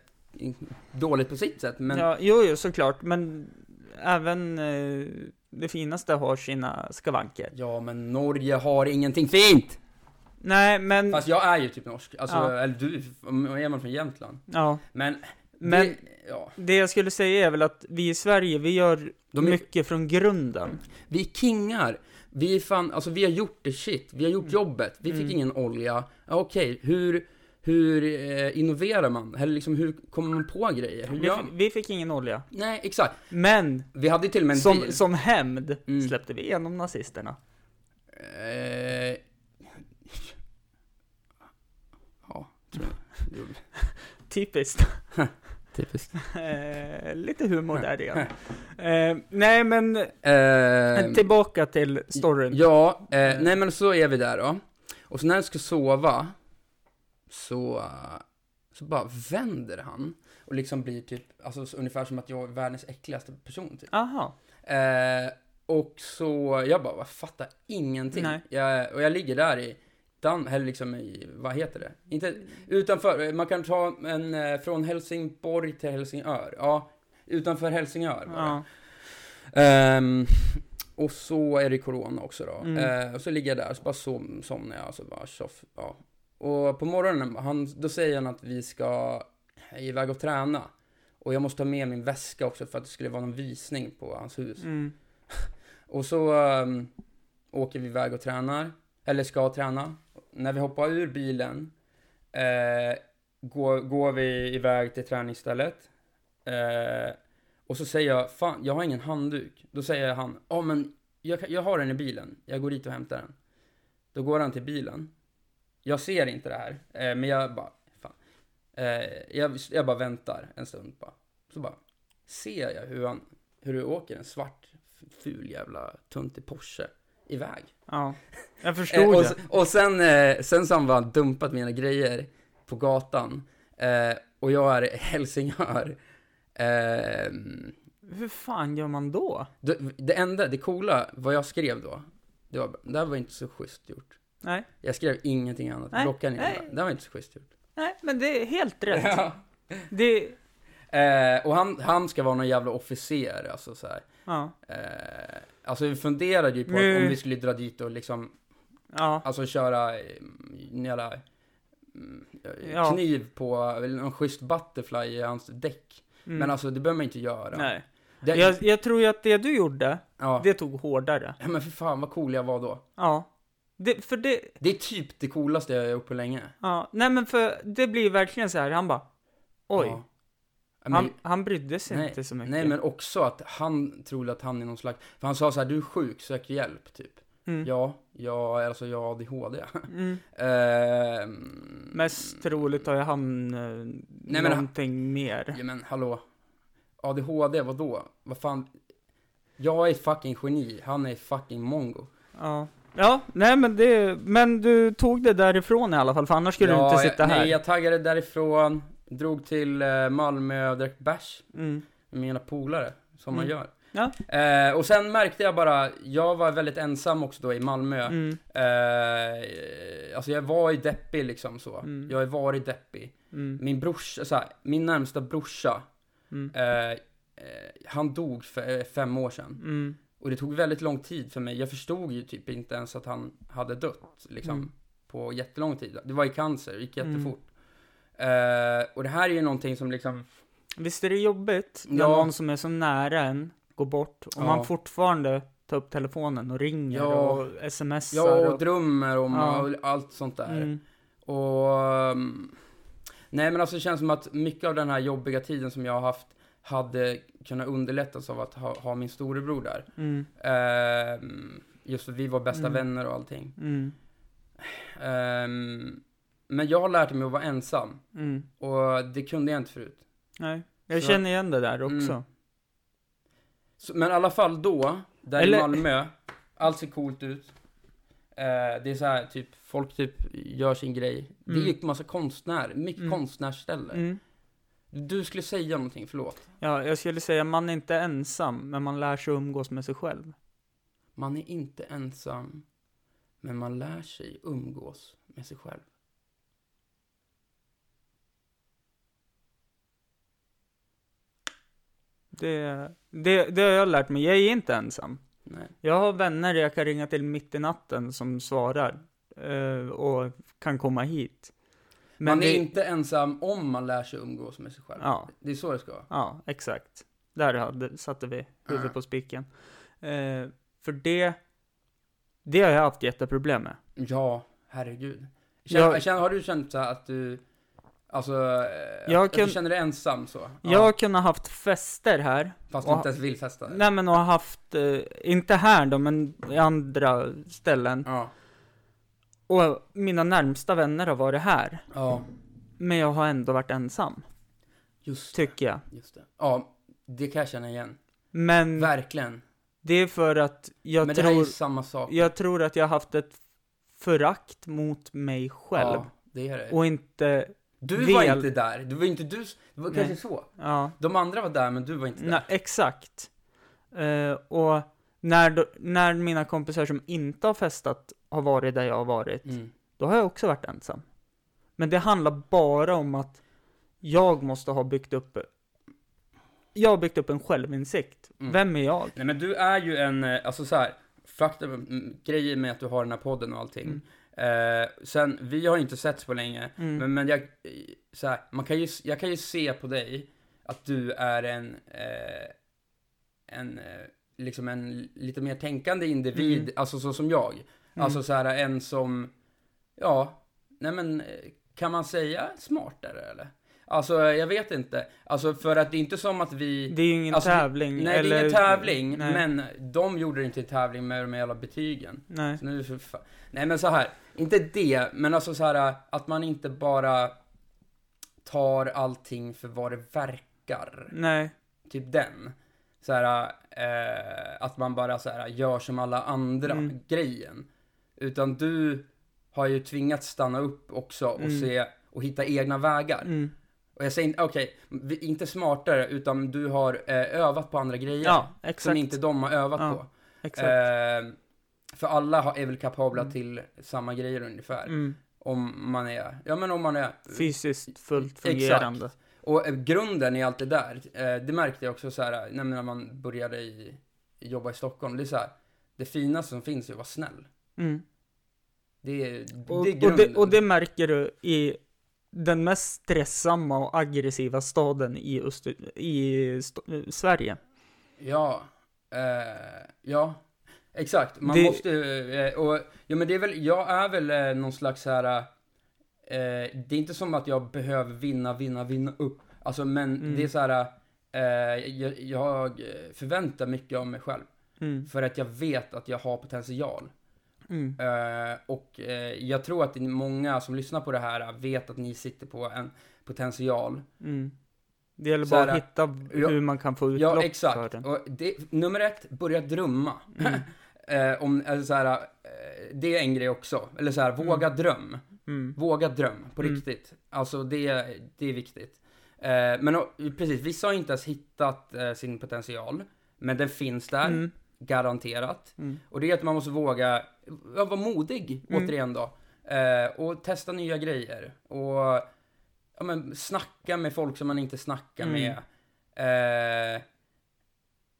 dåligt på sitt sätt, men Ja, jo, jo, såklart, men även eh, det finaste har sina skavanker. Ja, men Norge har ingenting fint! Nej, men... Fast jag är ju typ norsk, alltså, Ja. eller du, är man från Jämtland? ja, Men, men det, ja, det jag skulle säga är väl att vi i Sverige, vi gör är, mycket från grunden. vi är kingar! Vi är fan, alltså vi har gjort det shit, vi har gjort Mm. jobbet, vi fick Mm. ingen olja, Ja, okej, hur, hur eh, innoverar man? Eller liksom hur kommer man på grejer? Hur Vi, fick- vi fick ingen olja. Nej, exakt. Men, Vi hade till och med en som, bil. som hämnd Mm. släppte vi igenom nazisterna. Eh, ja, tror jag. (laughs) Typiskt. (laughs) Typiskt. (laughs) Eh, lite humor där igen. (laughs) Eh, nej, men Eh, tillbaka till storyn. Ja, eh, nej men så är vi där då. Och så när jag ska sova, så, så bara vänder han. Och liksom blir typ, alltså så ungefär som att jag är världens äckligaste person typ. Aha. Eh, och så, jag bara, vad fattar ingenting. Jag, och jag ligger där i, Dan, eller liksom i, vad heter det? Inte utanför, man kan ta en eh, från Helsingborg till Helsingör. Ja, utanför Helsingör det. Ja. Ehm, och så är det corona också då. Mm. Eh, och så ligger jag där, så bara som, somnar jag, så bara tjoff, ja. Och på morgonen, han, då säger han att vi ska iväg och träna. Och jag måste ta med min väska också för att det skulle vara någon visning på hans hus. Mm. (laughs) Och så ehm, åker vi iväg och tränar, eller ska träna. När vi hoppar ur bilen eh, går, går vi iväg till träningsstället. Eh, och så säger jag, fan, jag har ingen handduk. Då säger han, ja men jag, jag har den i bilen, jag går dit och hämtar den. Då går han till bilen. Jag ser inte det här, eh, men jag bara, fan. Eh, jag, jag bara väntar en stund bara. Så bara ser jag hur han, hur du åker en svart ful jävla tuntig Porsche iväg. ja. Jag (laughs) förstod och, det. och sen, eh, sen så har han bara dumpat mina grejer på gatan. Eh, och jag är Helsingör. Eh, Hur fan gör man då? det, det enda, det coola, vad jag skrev då, det, var, det här var inte så schysst gjort. Nej, Jag skrev ingenting annat, Nej, blocka ner nej. det. Det var inte så schysst gjort. nej, men det är helt rätt. Ja. Det, Eh, och han, han ska vara någon jävla officer, alltså så här. ja, Eh, alltså vi funderade ju på att om vi skulle dra dit och liksom ja, Alltså köra eh, en jävla mm, Ja. kniv på eller någon schysst butterfly i hans däck. mm. Men alltså det behöver man inte göra. nej. Det, Jag, jag tror ju att det du gjorde, ja. det tog hårdare. ja, men för fan vad cool jag var då. Ja. Det, för det, Det är typ det coolaste jag har gjort på länge. ja, nej men för det blir verkligen så här, han bara, oj. Ja. Men, Han, han brydde sig nej, inte så mycket. nej men också att han tror att han är någon slags, för han sa så här, du är sjuk, sök hjälp, typ. mm. Ja, ja, alltså jag har ADHD. (laughs) Mm. Ehm, Mest troligt har ju han men han- någonting mer. Ja men hallå. ADHD, vadå? Vad fan? Jag är fucking geni, han är fucking mongo. Ja. Ja, nej men det, men du tog det därifrån i alla fall, för annars skulle du inte sitta jag, här. Nej, jag taggade därifrån, drog till eh, Malmö och drack bärs Mm. med mina polare, som man Mm. gör. Ja. Eh, och sen märkte jag bara, jag var väldigt ensam också då i Malmö. Mm. Eh, alltså jag var ju deppig liksom så. Mm. Jag har varit deppig. Mm. Min brorsa, så här, min närmsta brorsa, Mm. eh, eh, han dog för eh, fem år sedan. Mm. Och det tog väldigt lång tid för mig. Jag förstod ju typ inte ens att han hade dött, liksom. Mm. På jättelång tid. Det var i cancer, det gick jättefort. Eh, och det här är ju någonting som liksom... Visst är det jobbigt när Ja. någon som är så nära en går bort och Ja. man fortfarande tar upp telefonen och ringer Ja. och smsar Jag och... drömmer om Ja. och allt sånt där. Mm. Och... um, nej men alltså det känns som att mycket av den här jobbiga tiden som jag har haft hade kunnat underlättas av att ha, ha min storebror där. Mm. Ehm, just för att vi var bästa Mm. vänner och allting. Mm. Men jag har lärt mig att vara ensam. Mm. Och det kunde jag inte förut. Nej. Jag Så- känner igen det där också. Mm. Så, men i alla fall då, där Eller- i Malmö, allt ser coolt ut. Eh, det är så här, typ, folk typ gör sin grej. Det är Mm. massa konstnär, mycket Mm. konstnärsställen. Mm. Du skulle säga någonting, förlåt. Ja, jag skulle säga man är inte ensam, men man lär sig umgås med sig själv. Man är inte ensam, men man lär sig umgås med sig själv. Det, det, det har jag lärt mig. Jag är inte ensam. Nej. Jag har vänner jag kan ringa till mitt i natten som svarar. eh, och kan komma hit. Men man är det, inte ensam om man lär sig umgås med sig själv. Ja. Det är så det ska vara. Ja, exakt. Där hade, satte vi huvudet Ja. på spiken. Eh, för det, det har jag haft jätteproblem med. Ja, herregud. Känner, Jag- känner, har du känt så att du Alltså, eh, Jag att kan- du känner dig ensam så? Ja. Jag har kunnat haft fester här. Fast du inte ens vill festa? Nej men och har haft, eh, inte här då, men i andra ställen. Ja. Och mina närmsta vänner har varit här. Ja, Men jag har ändå varit ensam, just det. tycker jag. Just det. Ja, det kan jag känna igen. Men Verkligen. det är för att jag Men det här är tror, ju samma sak. jag tror att jag har haft ett förakt mot mig själv. Ja, det är det. Och inte, Du var vel- inte där. Du var inte du. Det var Nej. kanske så. ja, De andra var där, men du var inte där. nej, exakt. Eh, och när, då, när mina kompisar som inte har festat har varit där jag har varit, Mm. då har jag också varit ensam. Men det handlar bara om att jag måste ha byggt upp, jag har byggt upp en självinsikt. Mm. Vem är jag? Nej, men du är ju en, eh, alltså så här. Faktum, mm, grejen med att du har den här podden och allting. Eh, sen, vi har inte setts på länge. Mm. Men, men jag, så här, man kan ju, jag kan ju se på dig att du är en, eh, en, eh, liksom en lite mer tänkande individ, Mm. alltså så som jag. Alltså så här en som, ja, nej men, kan man säga smartare eller? Alltså jag vet inte. Alltså för att det är inte som att vi... Det är ju ingen Alltså, tävling. Nej, eller, det är ingen tävling, nej, men de gjorde det inte till tävling med de jävla betygen. Nej. Så nu för Nej men så här, inte det, men alltså så här att man inte bara tar allting för vad det verkar. Nej. Typ den. Så här, eh, att man bara så här gör som alla andra Mm. grejen. Utan du har ju tvingats stanna upp också och Mm. se och hitta egna vägar. Mm. Och jag säger inte, okej, vi- inte smartare, utan du har eh, övat på andra grejer. Ja, som exakt. inte de har övat Ja, på. exakt. Eh, för alla har- är väl kapabla Mm. till samma grejer ungefär. Mm. Om man är, ja men om man är... Fysiskt fullt Exakt. fungerande. Och eh, grunden i allt det där, eh, det märkte jag också så här, när när man började i, jobba i Stockholm. Det är så här, det finaste som finns är att vara snäll. Mm. Det är, Och, det är och, grunden. det, och det märker du i den mest stressamma och aggressiva staden i, Öster, i st- eh, Sverige. Ja, eh, ja, exakt. Man Det- måste, eh, och, ja men det är väl, jag är väl eh, någon slags här, eh, det är inte som att jag behöver vinna, vinna, vinna upp. Alltså men Mm. det är så här, eh, jag, jag förväntar mycket av mig själv. Mm. För att jag vet att jag har potential. Mm. Eh, och eh, jag tror att många som lyssnar på det här vet att ni sitter på en potential. Mm. Det gäller Så bara här, att hitta ja, hur man kan få utlopp Ja, för exakt. den. Och det, nummer ett, börja drömma. Mm. (laughs) eh, om, alltså så här, det är en grej också. Eller så här, våga dröm. Mm. Våga dröm, på Mm. riktigt. Alltså det, det är viktigt. Eh, men och, precis, vissa har inte ens hittat eh, sin potential. Men den finns där, Mm. garanterat. Mm. Och det är att man måste våga ja, vara modig, Mm. återigen då. Eh, och testa nya grejer. Och ja, men, snacka med folk som man inte snackar Mm. med. Eh,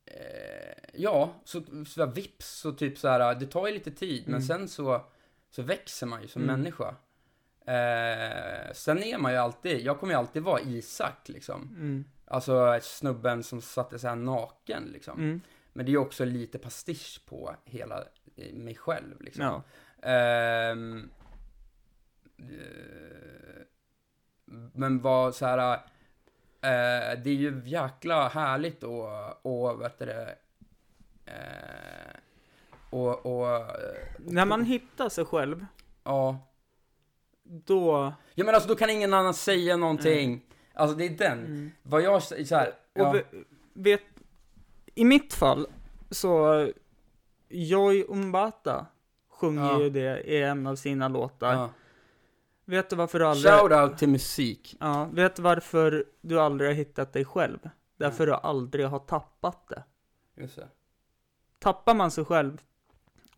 eh, ja, så, så vips så typ så här, det tar ju lite tid, men Mm. sen så, så växer man ju som Mm. människa. Eh, sen är man ju alltid, jag kommer ju alltid vara Isak liksom. Mm. Alltså snubben som satte sig här naken liksom. Mm. Men det är också lite pastisch på hela eh, mig själv liksom. Ja. Ehm, eh, men vad så här. eh, det är ju jäkla härligt och, och vet du det, eh, och, och, När man hittar sig själv, ja. då... Ja men alltså då kan ingen annan säga någonting. Alltså det är den. Mm. Vad jag säger så här, Och ja, ve- vet, i mitt fall, så Joy Umbata sjunger Ja. ju det i en av sina låtar. ja. Vet du varför du aldrig... Shout out till musik. Ja, vet du varför du aldrig har hittat dig själv? Därför Mm. du aldrig har tappat det. Just det. Tappar man sig själv,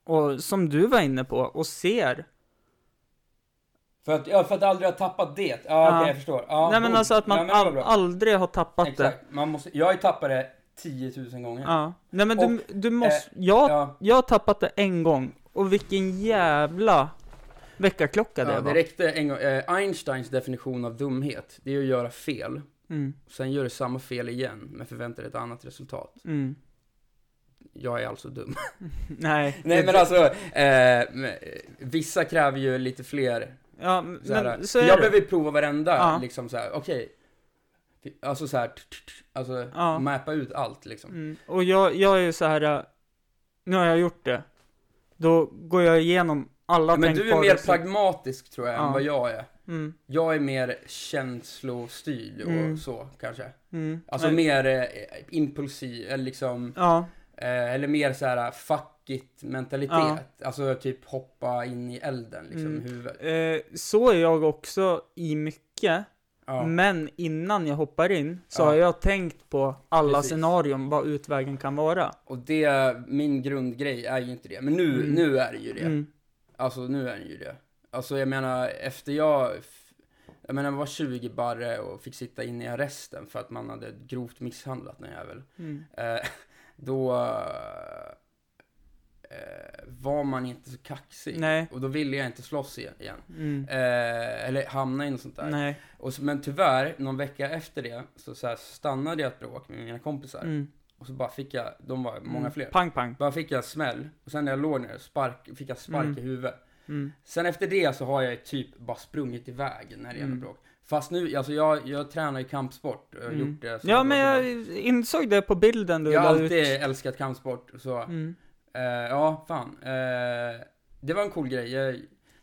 och som du var inne på, och ser För att, ja, för att aldrig ha tappat det. Ja, Ja. okej, jag förstår. Ja, Nej men alltså att man ja, det all, aldrig har tappat det. Exakt. Man måste, jag har ju tappat det 10 000 gånger. Ja. Nej men du, Och, du måste, eh, jag, Ja, jag har tappat det en gång, och vilken jävla väckarklocka det ja, var. det räckte en gång. Eh, Einsteins definition av dumhet, det är att göra fel. Mm, Sen gör du samma fel igen, men förväntar dig ett annat resultat. mm. Jag är alltså dum. (laughs) Nej. Nej men alltså, eh, eh, vissa kräver ju lite fler Ja, men Så här, så jag det. behöver prova varenda, Ja. liksom så här, okej. Alltså så här, t- t- t- alltså Ja. mappa ut allt liksom. Mm. Och jag, jag är ju så här. äh, nu har jag gjort det. Då går jag igenom alla Men du är mer sätt. pragmatisk tror jag Ja. än vad jag är. Mm, Jag är mer känslostyrd och Mm. så kanske. mm. Alltså Nej. mer eh, impulsiv, eller liksom, Ja, eh, eller mer så här fuck it mentalitet. Ja. Alltså typ hoppa in i elden liksom Mm. huvudet. eh, så är jag också i mycket. Ja. Men innan jag hoppar in så Ja. har jag tänkt på alla Precis. scenarion, vad utvägen kan vara. Och det, min grundgrej är ju inte det. Men nu, Mm. nu är det ju det. Mm. Alltså nu är den ju det. Alltså jag menar efter jag, jag menar jag var 20 barre och fick sitta inne i arresten för att man hade grovt misshandlat någon jävel. Mm. Eh, (laughs) då var man inte så kaxig. Nej. Och då ville jag inte slåss igen. igen. Mm. Eh, eller hamna i något sånt där. Nej. Och så, men tyvärr, någon vecka efter det, så, så stannade jag ett bråk med mina kompisar. Mm. Och så bara fick jag, de var många Mm. fler. Pang, pang. Bara fick jag smäll. Och sen när jag låg ner, spark, fick jag spark Mm. i huvudet. Mm. Sen efter det så har jag typ bara sprungit iväg när det gäller Mm. bråk. Fast nu, alltså jag, jag tränar ju kampsport. Mm. gjort det. Ja, men jag insåg det på bilden du Jag har alltid ut. älskat kampsport. Så, Mm. Eh, ja, fan. Eh, det var en cool grej. Jag,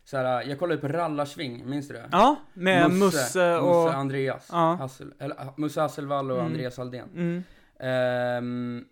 så här, jag kollade på Rallarsving, minns du det? Ja, med Musse, och... Musse Andreas. Ja. Hassel, eller, Musse Hasselvall och Mm. Andreas Aldén. Mm. Ehm,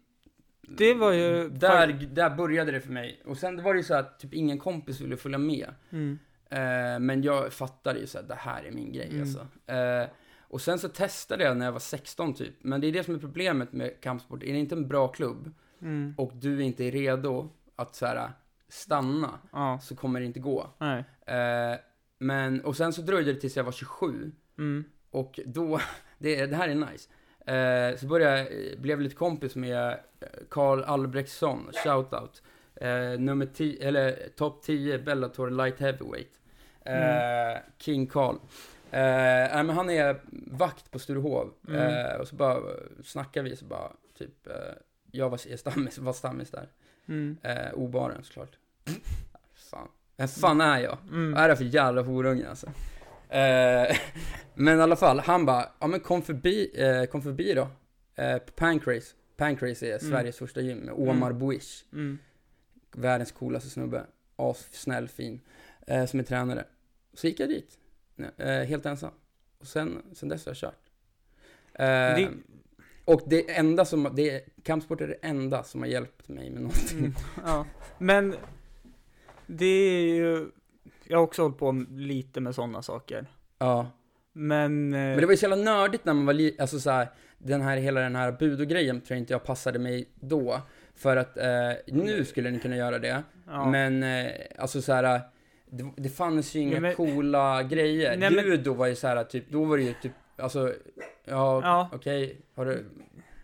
Det var ju- Där, där började det för mig. Och sen var det ju så att typ ingen kompis ville följa med. Mm. Eh, men jag fattade ju så att det här är min grej Mm. alltså. Eh, och sen så testade jag när jag var 16 typ. Men det är det som är problemet med kampsport. Är det inte en bra klubb Mm. och du inte är redo att så här stanna Ja, så kommer det inte gå. nej. Eh, men, och sen så dröjde det tills jag var 27. Mm. Och då, (laughs) det, det här är nice. Eh, så började jag, eh, blev lite kompis med eh, Karl Albrektsson, shoutout. Eh, nummer 10, eller topp 10 Bellator light heavyweight. Eh, King Karl. Eh, men han är vakt på Sturehov. Mm. Eh, och så bara snackar vi, så bara typ, eh, jag var, stammis, var stammis där. Mm. Eh, obaren såklart. fan. Vem fan är jag? Mm. Vad är det för jävla horunge alltså? Eh, (laughs) men i alla fall, han bara, ja men kom förbi, eh, kom förbi då. Eh, på Pancrase. Pancrase är Mm. Sveriges första gym med Omar Mm. Buish. Mm. Världens coolaste snubbe. As, snäll, fin. Eh, som är tränare. Så gick jag dit. Eh, helt ensam. Och sen, sen dess har jag kört. Eh, Det- Och det enda som, det, kampsport är det enda som har hjälpt mig med någonting. Mm. Ja. Men det är ju... Jag har också hållit på lite med sådana saker. Ja. Men... eh, Men det var ju så jävla nördigt när man var li- alltså så här, den här, hela den här budo-grejen tror jag inte jag passade mig då. För att eh, nu skulle ni kunna göra det. ja. Men eh, alltså så här, det, det fanns ju inga Ja, men- coola grejer. Nej, men- Judo var ju så här, typ, då var det ju typ, alltså, ja, Ja. okej, har du,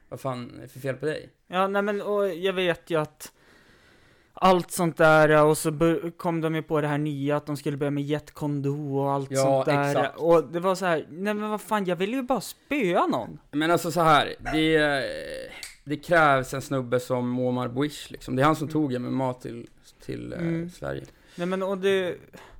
vad fan är det för fel på dig? Ja, nej men och jag vet ju att allt sånt där och så kom de ju på det här nya att de skulle börja med jet kondo och allt Ja, sånt där. exakt. Och det var så här, nej men vad fan, jag vill ju bara spöa någon. Men alltså så här, det, det krävs en snubbe som Omar Buish liksom. Det är han som tog MMA till, till eh, Mm. Sverige. Nej men och det,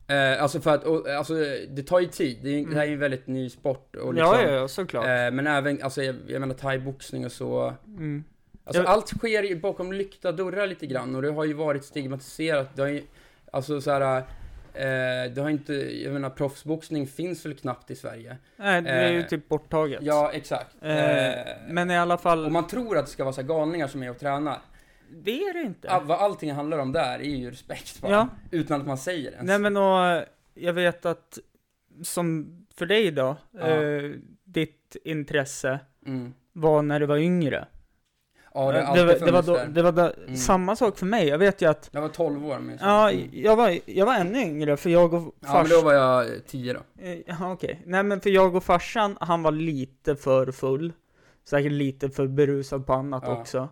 Eh, alltså för att, och, alltså det tar ju tid. Det, är, det här är ju en väldigt ny sport. Och liksom, ja, ja, såklart. eh, men även, alltså jag, jag menar thaiboxning och så. Mm. Alltså Jag- allt sker ju bakom lyckta dörrar lite grann och det har ju varit stigmatiserat. Det har ju, alltså så här, eh, det har inte, jag menar proffsboxning finns väl knappt i Sverige. Nej, det är ju eh, typ borttaget. Ja, exakt. Eh, Eh, men i alla fall, och man tror att det ska vara så galningar som är och tränar. Det är det inte. All, vad allting handlar om där är ju respekt bara. Ja. Utan att man säger det ens. Nej men och, jag vet att, som för dig då, Ja. eh, ditt intresse Mm. var när du var yngre. Ja, det har det, alltid var, det var då, det var då, Mm. samma sak för mig. Jag vet ju att, Jag var 12 år minns jag. ja, jag var, jag var ännu yngre för jag och Ja, men då var jag 10 då. Eh, Jaha, okej. Nej men för jag och farsan, han var lite för full. Säkert lite för berusad på annat Ja. också.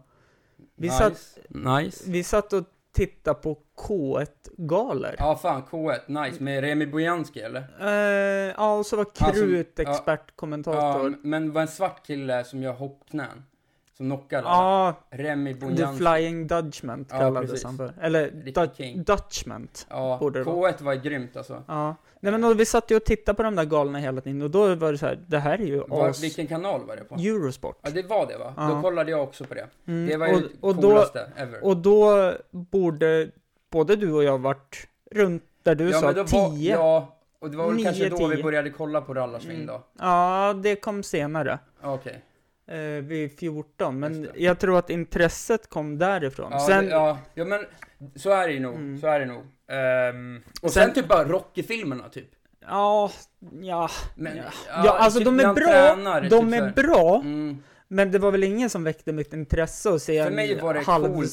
Vi, nice. satt, Nice. vi satt och tittade på K1-galor. Ja, fan K1. Nice. Med Remi Bojanski eller? Eh, ja, och så var Alltså, Krut ja. expertkommentator. Ja, men var en svart kille som gör hoppknän. Som knockade alla. Ja, Remy The Bonjanski. Flying Dutchment Ja, kallades precis. han för. Eller du-. Dutchment. Ja, borde det K1 var grymt alltså. Ja. Nej men och vi satt ju och tittade på de där galna hela tiden och då var det så här, det här är ju Var, as... vilken kanal var det på? Eurosport. Ja, det var det va? Ja. Då kollade jag också på det. Mm, Det var ju och, det och, då, coolaste ever. och då borde både du och jag varit runt där du ja, sa men då var, 10. Ja. Ja, och det var väl Nio, kanske då vi tio. började kolla på rallarsving Mm. då. det kom senare. Okej. Eh, vid 14, men jag tror att intresset kom därifrån. Ja, Sen, det, ja, ja, men så är det ju nog. Mm. Så är det nog. Ehm, och sen, Sen- typ bara Rocky-filmerna typ. ja, ja, Men, ja. ja, ja, alltså typ de är bra, tränar, de typ är här. bra, Mm. men det var väl ingen som väckte mitt intresse att se För mig var det halv, coolt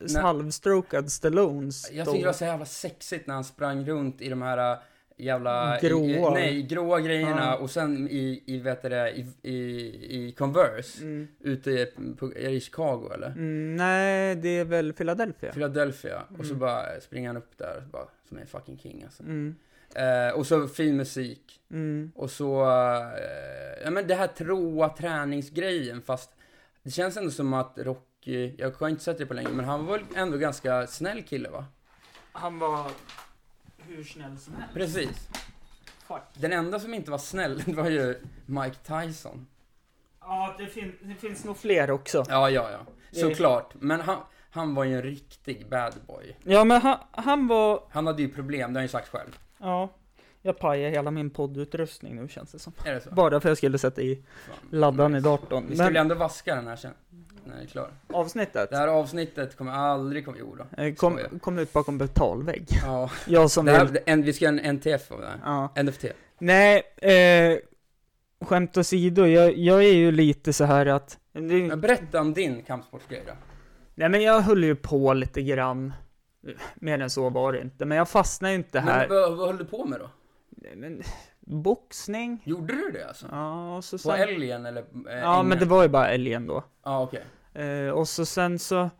när- halvstrokad Stallone Jag tyckte det var så jävla sexigt när han sprang runt i de här jävla... Gråa. I, nej, gråa grejerna Ja. och sen i, i vet du det, i, i, i Converse. Mm. Ute på, är det i Chicago eller? Mm, nej, det är väl Philadelphia. Philadelphia. Och så Mm. bara springer han upp där, bara, som en fucking king alltså. Mm, Eh, och så fin musik. mm, Och så, eh, ja men det här tråa träningsgrejen fast det känns ändå som att Rocky, jag har inte sett det på länge, men han var väl ändå ganska snäll kille va? Han var hur snäll som helst. Precis. Fuck. Den enda som inte var snäll (laughs) var ju Mike Tyson. Ja, det, fin det finns nog fler också. Ja, ja, ja. Såklart. Men han, han var ju en riktig bad boy. Ja, men han, han var... Han hade ju problem, det har han ju sagt själv. Ja, jag pajar hela min poddutrustning nu känns det som. Är det så? Bara för att jag skulle sätta i laddaren i datorn. Vi väl Men ändå vaska den här sen, när det är klar. avsnittet Det här avsnittet kommer aldrig komma, jo då. eh, kom, kom ut bakom betalvägg. Ja. (laughs) Jag som Det här, vill... en, vi ska göra en NTF av det här. Ja. NFT. Nej, eh, skämt åsido, jag, jag är ju lite så här att... Det, Men berätta om din kampsportsgrej då. nej men jag höll ju på lite grann. Mer än så var det inte, men jag fastnade ju inte här. Men vad, vad höll du på med då? Nej, Men, boxning? Gjorde du det alltså? Ja, och så På sen... älgen eller? Eh, Ja, men det var ju bara älgen då. Ja, okej. Eh, och så sen så...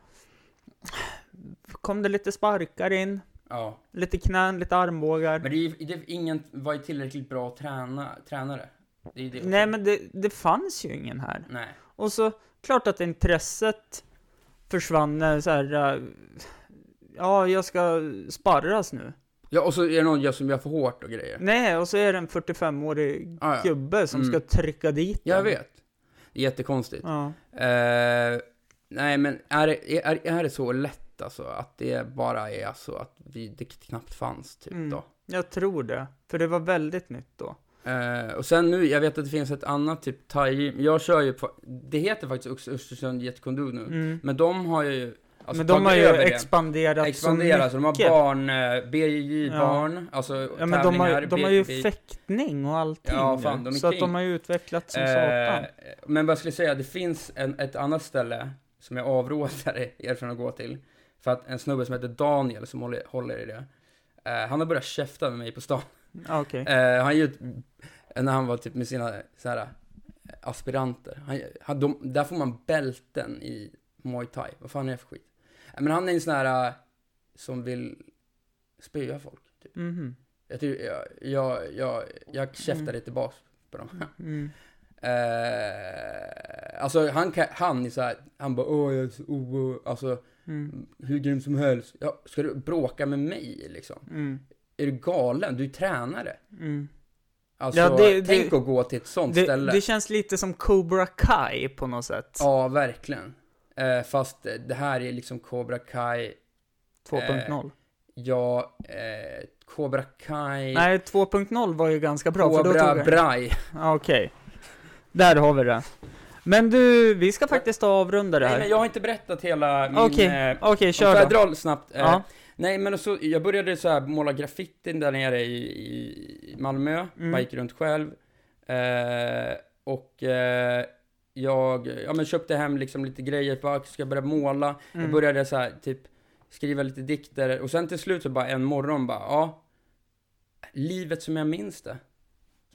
Kom det lite sparkar in. Ja. Lite knän, lite armbågar. Men det är det är ingen var ju tillräckligt bra träna, tränare. Det det. Nej men det, det fanns ju ingen här. Nej. Och så, klart att intresset försvann när så här. äh, Ja, jag ska sparras nu. Ja, och så är det någon som gör för hårt och grejer. Nej, och så är det en 45-årig Ja, ja. gubbe som Mm. ska trycka dit Jag den. vet. Det är jättekonstigt. Ja. Eh, nej, men är det, är, är det så lätt alltså? Att det bara är så att vi, det knappt fanns typ Mm. då? Jag tror det. För det var väldigt nytt då. Eh, och sen nu, jag vet att det finns ett annat typ thai Jag kör ju på, det heter faktiskt också Östersund Jet nu. Mm. Men de har ju alltså, men de har ju expanderat Expanderat, så de har mycket. barn, eh, BJJ-barn, alltså Ja men de har, de har ju fäktning och allting Ja, fan, de är Så att king. de har ju utvecklats som Eh, satan. men vad jag skulle säga, det finns en, ett annat ställe som jag avråder (laughs) er från att gå till. För att en snubbe som heter Daniel som håller, håller i det. eh, han har börjat käfta med mig på stan. Ja, Okej. Eh, han gjort, när han var typ med sina så här, eh, aspiranter. Han, han, de, där får man bälten i Muay Thai. Vad fan är det för skit? Men han är en sån här eh, som vill spöa folk. Typ. Mhm. Jag, tycker, jag, jag, jag, jag käftar Mm. lite tillbaks på dem. (laughs) Mm. Eh, alltså han, han är så här, han bara åh jag är så o, alltså Mm. hur grym som helst. Ja, ska du bråka med mig liksom? Mm. Är du galen? Du är tränare. Mm. Alltså, Ja, det- tänk det- att gå till ett sånt Det, ställe. det känns lite som Cobra Kai på något sätt. Ja, verkligen. Eh, fast eh, det här är liksom Cobra Kai, 2.0. ja, eh, Cobra Kai, Nej, 2.0 var ju ganska bra. för då Cobra tog jag... Brai. Okej. Där har vi det. Men du, vi ska faktiskt avrunda det Nej, här. men jag har inte berättat hela min... Okej, eh, okej, Får jag kör då. dra snabbt? Eh, Ja. Nej, men så, jag började så här måla graffitin där nere i, i Malmö. Mm. Bara gick runt själv. Eh, och eh, jag ja, men köpte hem liksom lite grejer. Bara, ska jag börja måla? Jag Mm. började så här, typ skriva lite dikter. Och sen till slut så bara en morgon bara, ja. Livet som jag minns det.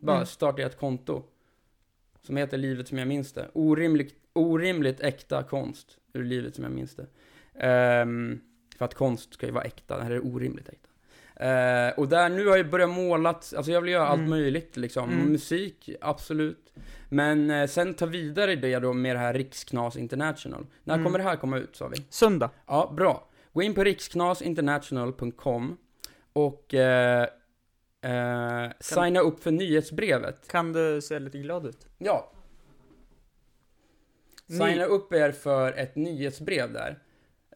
Så bara Mm. startade jag ett konto. Som heter Livet som jag minns det. Orimligt, orimligt äkta konst ur livet som jag minns det. Ehm, för att konst ska ju vara äkta, det här är orimligt äkta. Eh, och där, nu har jag börjat måla, alltså jag vill göra allt Mm. möjligt liksom. Mm. Musik, absolut. Men eh, sen ta vidare det då med det här Riksknas International. När Mm. kommer det här komma ut sa vi? Söndag. Ja, bra. Gå in på riksknasinternational.com och eh, eh, signa upp för nyhetsbrevet. Kan du se lite glad ut? Ja. Ny- Signa upp er för ett nyhetsbrev där.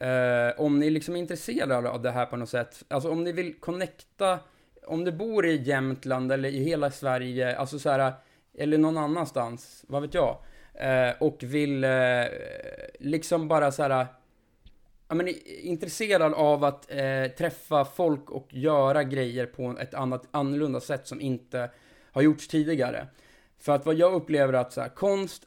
Eh, om ni liksom är intresserade av det här på något sätt. Alltså om ni vill connecta, om du bor i Jämtland eller i hela Sverige, alltså så här, eller någon annanstans, vad vet jag. Eh, och vill eh, liksom bara så här, ja men intresserad av att eh, träffa folk och göra grejer på ett annat, annorlunda sätt som inte har gjorts tidigare. För att vad jag upplever att så här, konst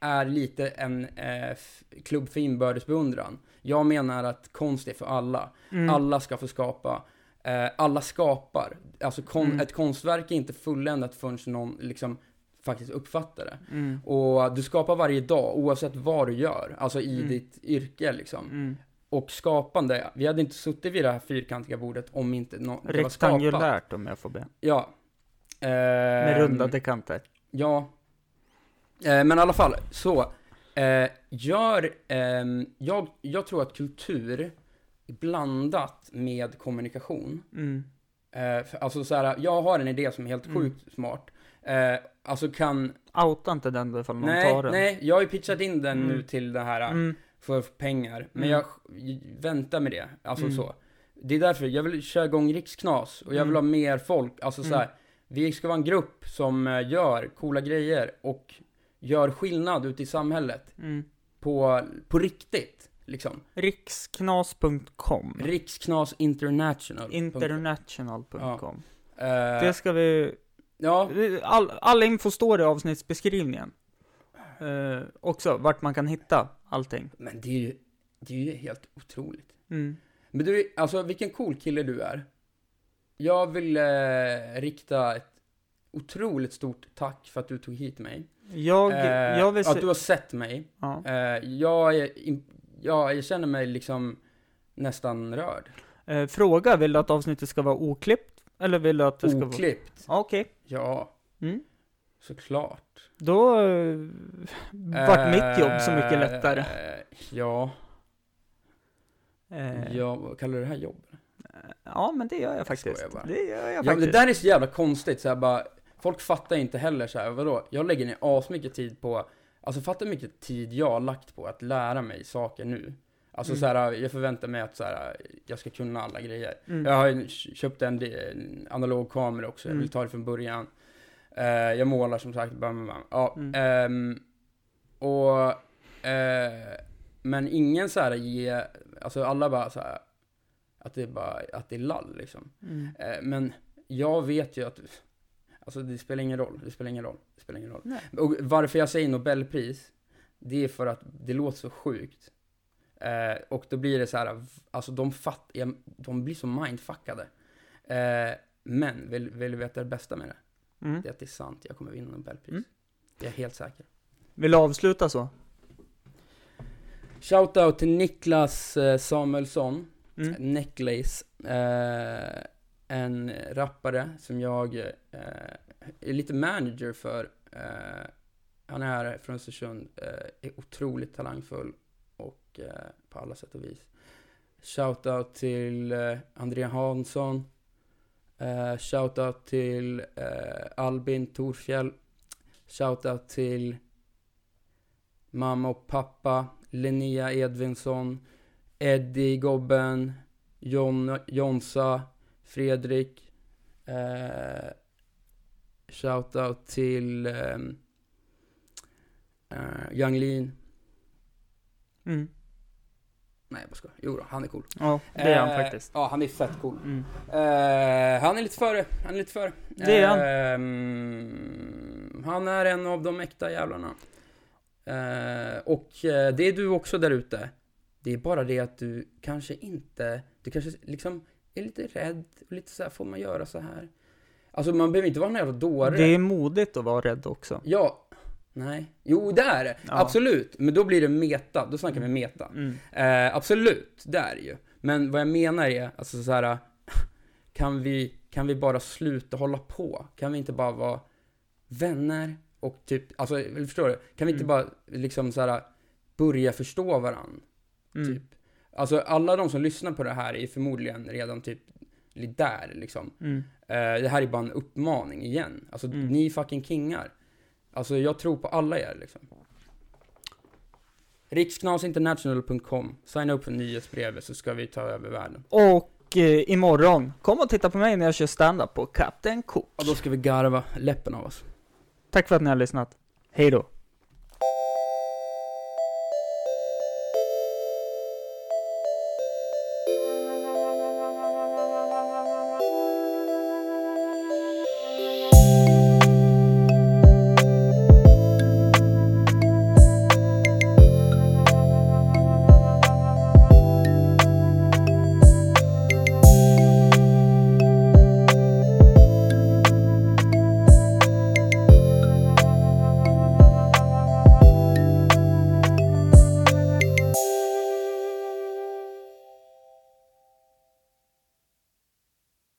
är lite en eh, klubb för inbördes beundran. Jag menar att konst är för alla. Mm. Alla ska få skapa. Eh, alla skapar. Alltså kon- Mm. ett konstverk är inte fulländat förrän någon liksom faktiskt uppfattar det. Mm. Och du skapar varje dag, oavsett vad du gör. Alltså i Mm. ditt yrke liksom. Mm. Och skapande, vi hade inte suttit vid det här fyrkantiga bordet om inte no- det var skapat. Rektangulärt om jag får be. Ja. Med Ehm, rundade kanter. Ja. Eh, men i alla fall, så. Eh, gör, ehm, jag, jag tror att kultur blandat med kommunikation. Mm. Eh, för, alltså så här, jag har en idé som är helt Mm. sjukt smart. Eh, alltså kan, Outa inte den ifall någon nej, tar den. nej, jag har ju pitchat in den Mm. nu till det här Mm. för pengar. Men Mm. jag väntar med det, alltså Mm. så. Det är därför, jag vill köra igång riksknas och jag vill ha mer folk, alltså så här. Vi ska vara en grupp som eh, gör coola grejer och gör skillnad ute i samhället. Mm. På, på riktigt, liksom. Riksknas.com. Riksknas International. International.com. Eh, Det ska vi... ja, All, all info står i avsnittsbeskrivningen. Eh, också, vart man kan hitta allting. men det är ju, det är ju helt otroligt. Mm. Men du, alltså vilken cool kille du är. Jag vill eh, rikta ett otroligt stort tack för att du tog hit mig. Jag, Eh, jag vill Att se... du har sett mig. Ja. Eh, jag, är, im- ja, jag känner mig liksom nästan rörd. Eh, fråga, vill du att avsnittet ska vara oklippt? Eller vill du att det ska vara... Oklippt. Okej. Ja, Mm. såklart. Då uh, vart mitt jobb så mycket Eh, lättare. Ja, Eh, ja, kallar du det här jobb? ja, men det gör jag faktiskt. skojar bara. Det gör jag Ja, men det faktiskt. där är så jävla konstigt, så här bara, folk fattar inte heller så här, vadå? Jag lägger ner asmycket tid på, alltså fatta hur mycket tid jag har lagt på att lära mig saker nu. Alltså Mm. så här, jag förväntar mig att så här, jag ska kunna alla grejer. Mm. Jag har köpt en, en analog kamera också, jag vill Mm. ta det från början. Eh, jag målar som sagt, bam, bam. Ja, Mm. ehm, och, eh, men ingen så här ge, alltså alla bara så här, att det är bara, att det är lall liksom. Mm. Eh, men jag vet ju att, alltså det spelar ingen roll, det spelar ingen roll, det spelar ingen roll. Nej. Och varför jag säger Nobelpris, det är för att det låter så sjukt. Eh, och då blir det så här, alltså de fatt, de blir så mindfuckade. Eh, men, vill, vill du veta det bästa med det? Mm. Det är att det är sant, jag kommer vinna Nobelpris. Mm. Det är jag helt säker. Vill du avsluta så? Shoutout till Niklas eh, Samuelsson, Mm. Necklace. Eh, en rappare som jag eh, är lite manager för. Eh, han är här från Östersund, eh, är otroligt talangfull och eh, på alla sätt och vis. Shoutout till eh, Andrea Hansson. Eh, shoutout till eh, Albin Torfjell. Shoutout till mamma och pappa, Linnea Edvinsson, Eddie Gobben, John, Jonsa, Fredrik. Eh, shoutout till eh, eh, Yang Lin. Mm. Nej, jag bara skojar. Jo då, han är cool. Ja, det är han Eh, faktiskt. Ja, han är fett cool. Mm. Eh, han är lite före, han är lite före. Det är han. Ehm, han är en av de äkta jävlarna. Eh, och eh, det är du också där ute. Det är bara det att du kanske inte, du kanske liksom är lite rädd, och lite så här, får man göra så här? Alltså man behöver inte vara en jävla dåre. Det är modigt att vara rädd också. Ja, nej. Jo, det är det. Ja. Absolut. Men då blir det meta, då snackar vi meta. Mm. Eh, absolut, det är det ju. Men vad jag menar är, alltså så här. (laughs) kan vi, kan vi bara sluta hålla på? Kan vi inte bara vara vänner och typ, alltså, förstår du? Kan vi inte Mm. bara liksom så här börja förstå varandra? Mm. Alltså alla de som lyssnar på det här är förmodligen redan typ där liksom. Mm. Eh, det här är bara en uppmaning igen. Alltså Mm. ni fucking kingar. Alltså jag tror på alla er liksom. Riksknasinternational.com. Signa upp för nyhetsbrevet så ska vi ta över världen. Och eh, imorgon, kom och titta på mig när jag kör stand-up på Kapten Cook. Och då ska vi garva läppen av oss. Tack för att ni har lyssnat. Hej då.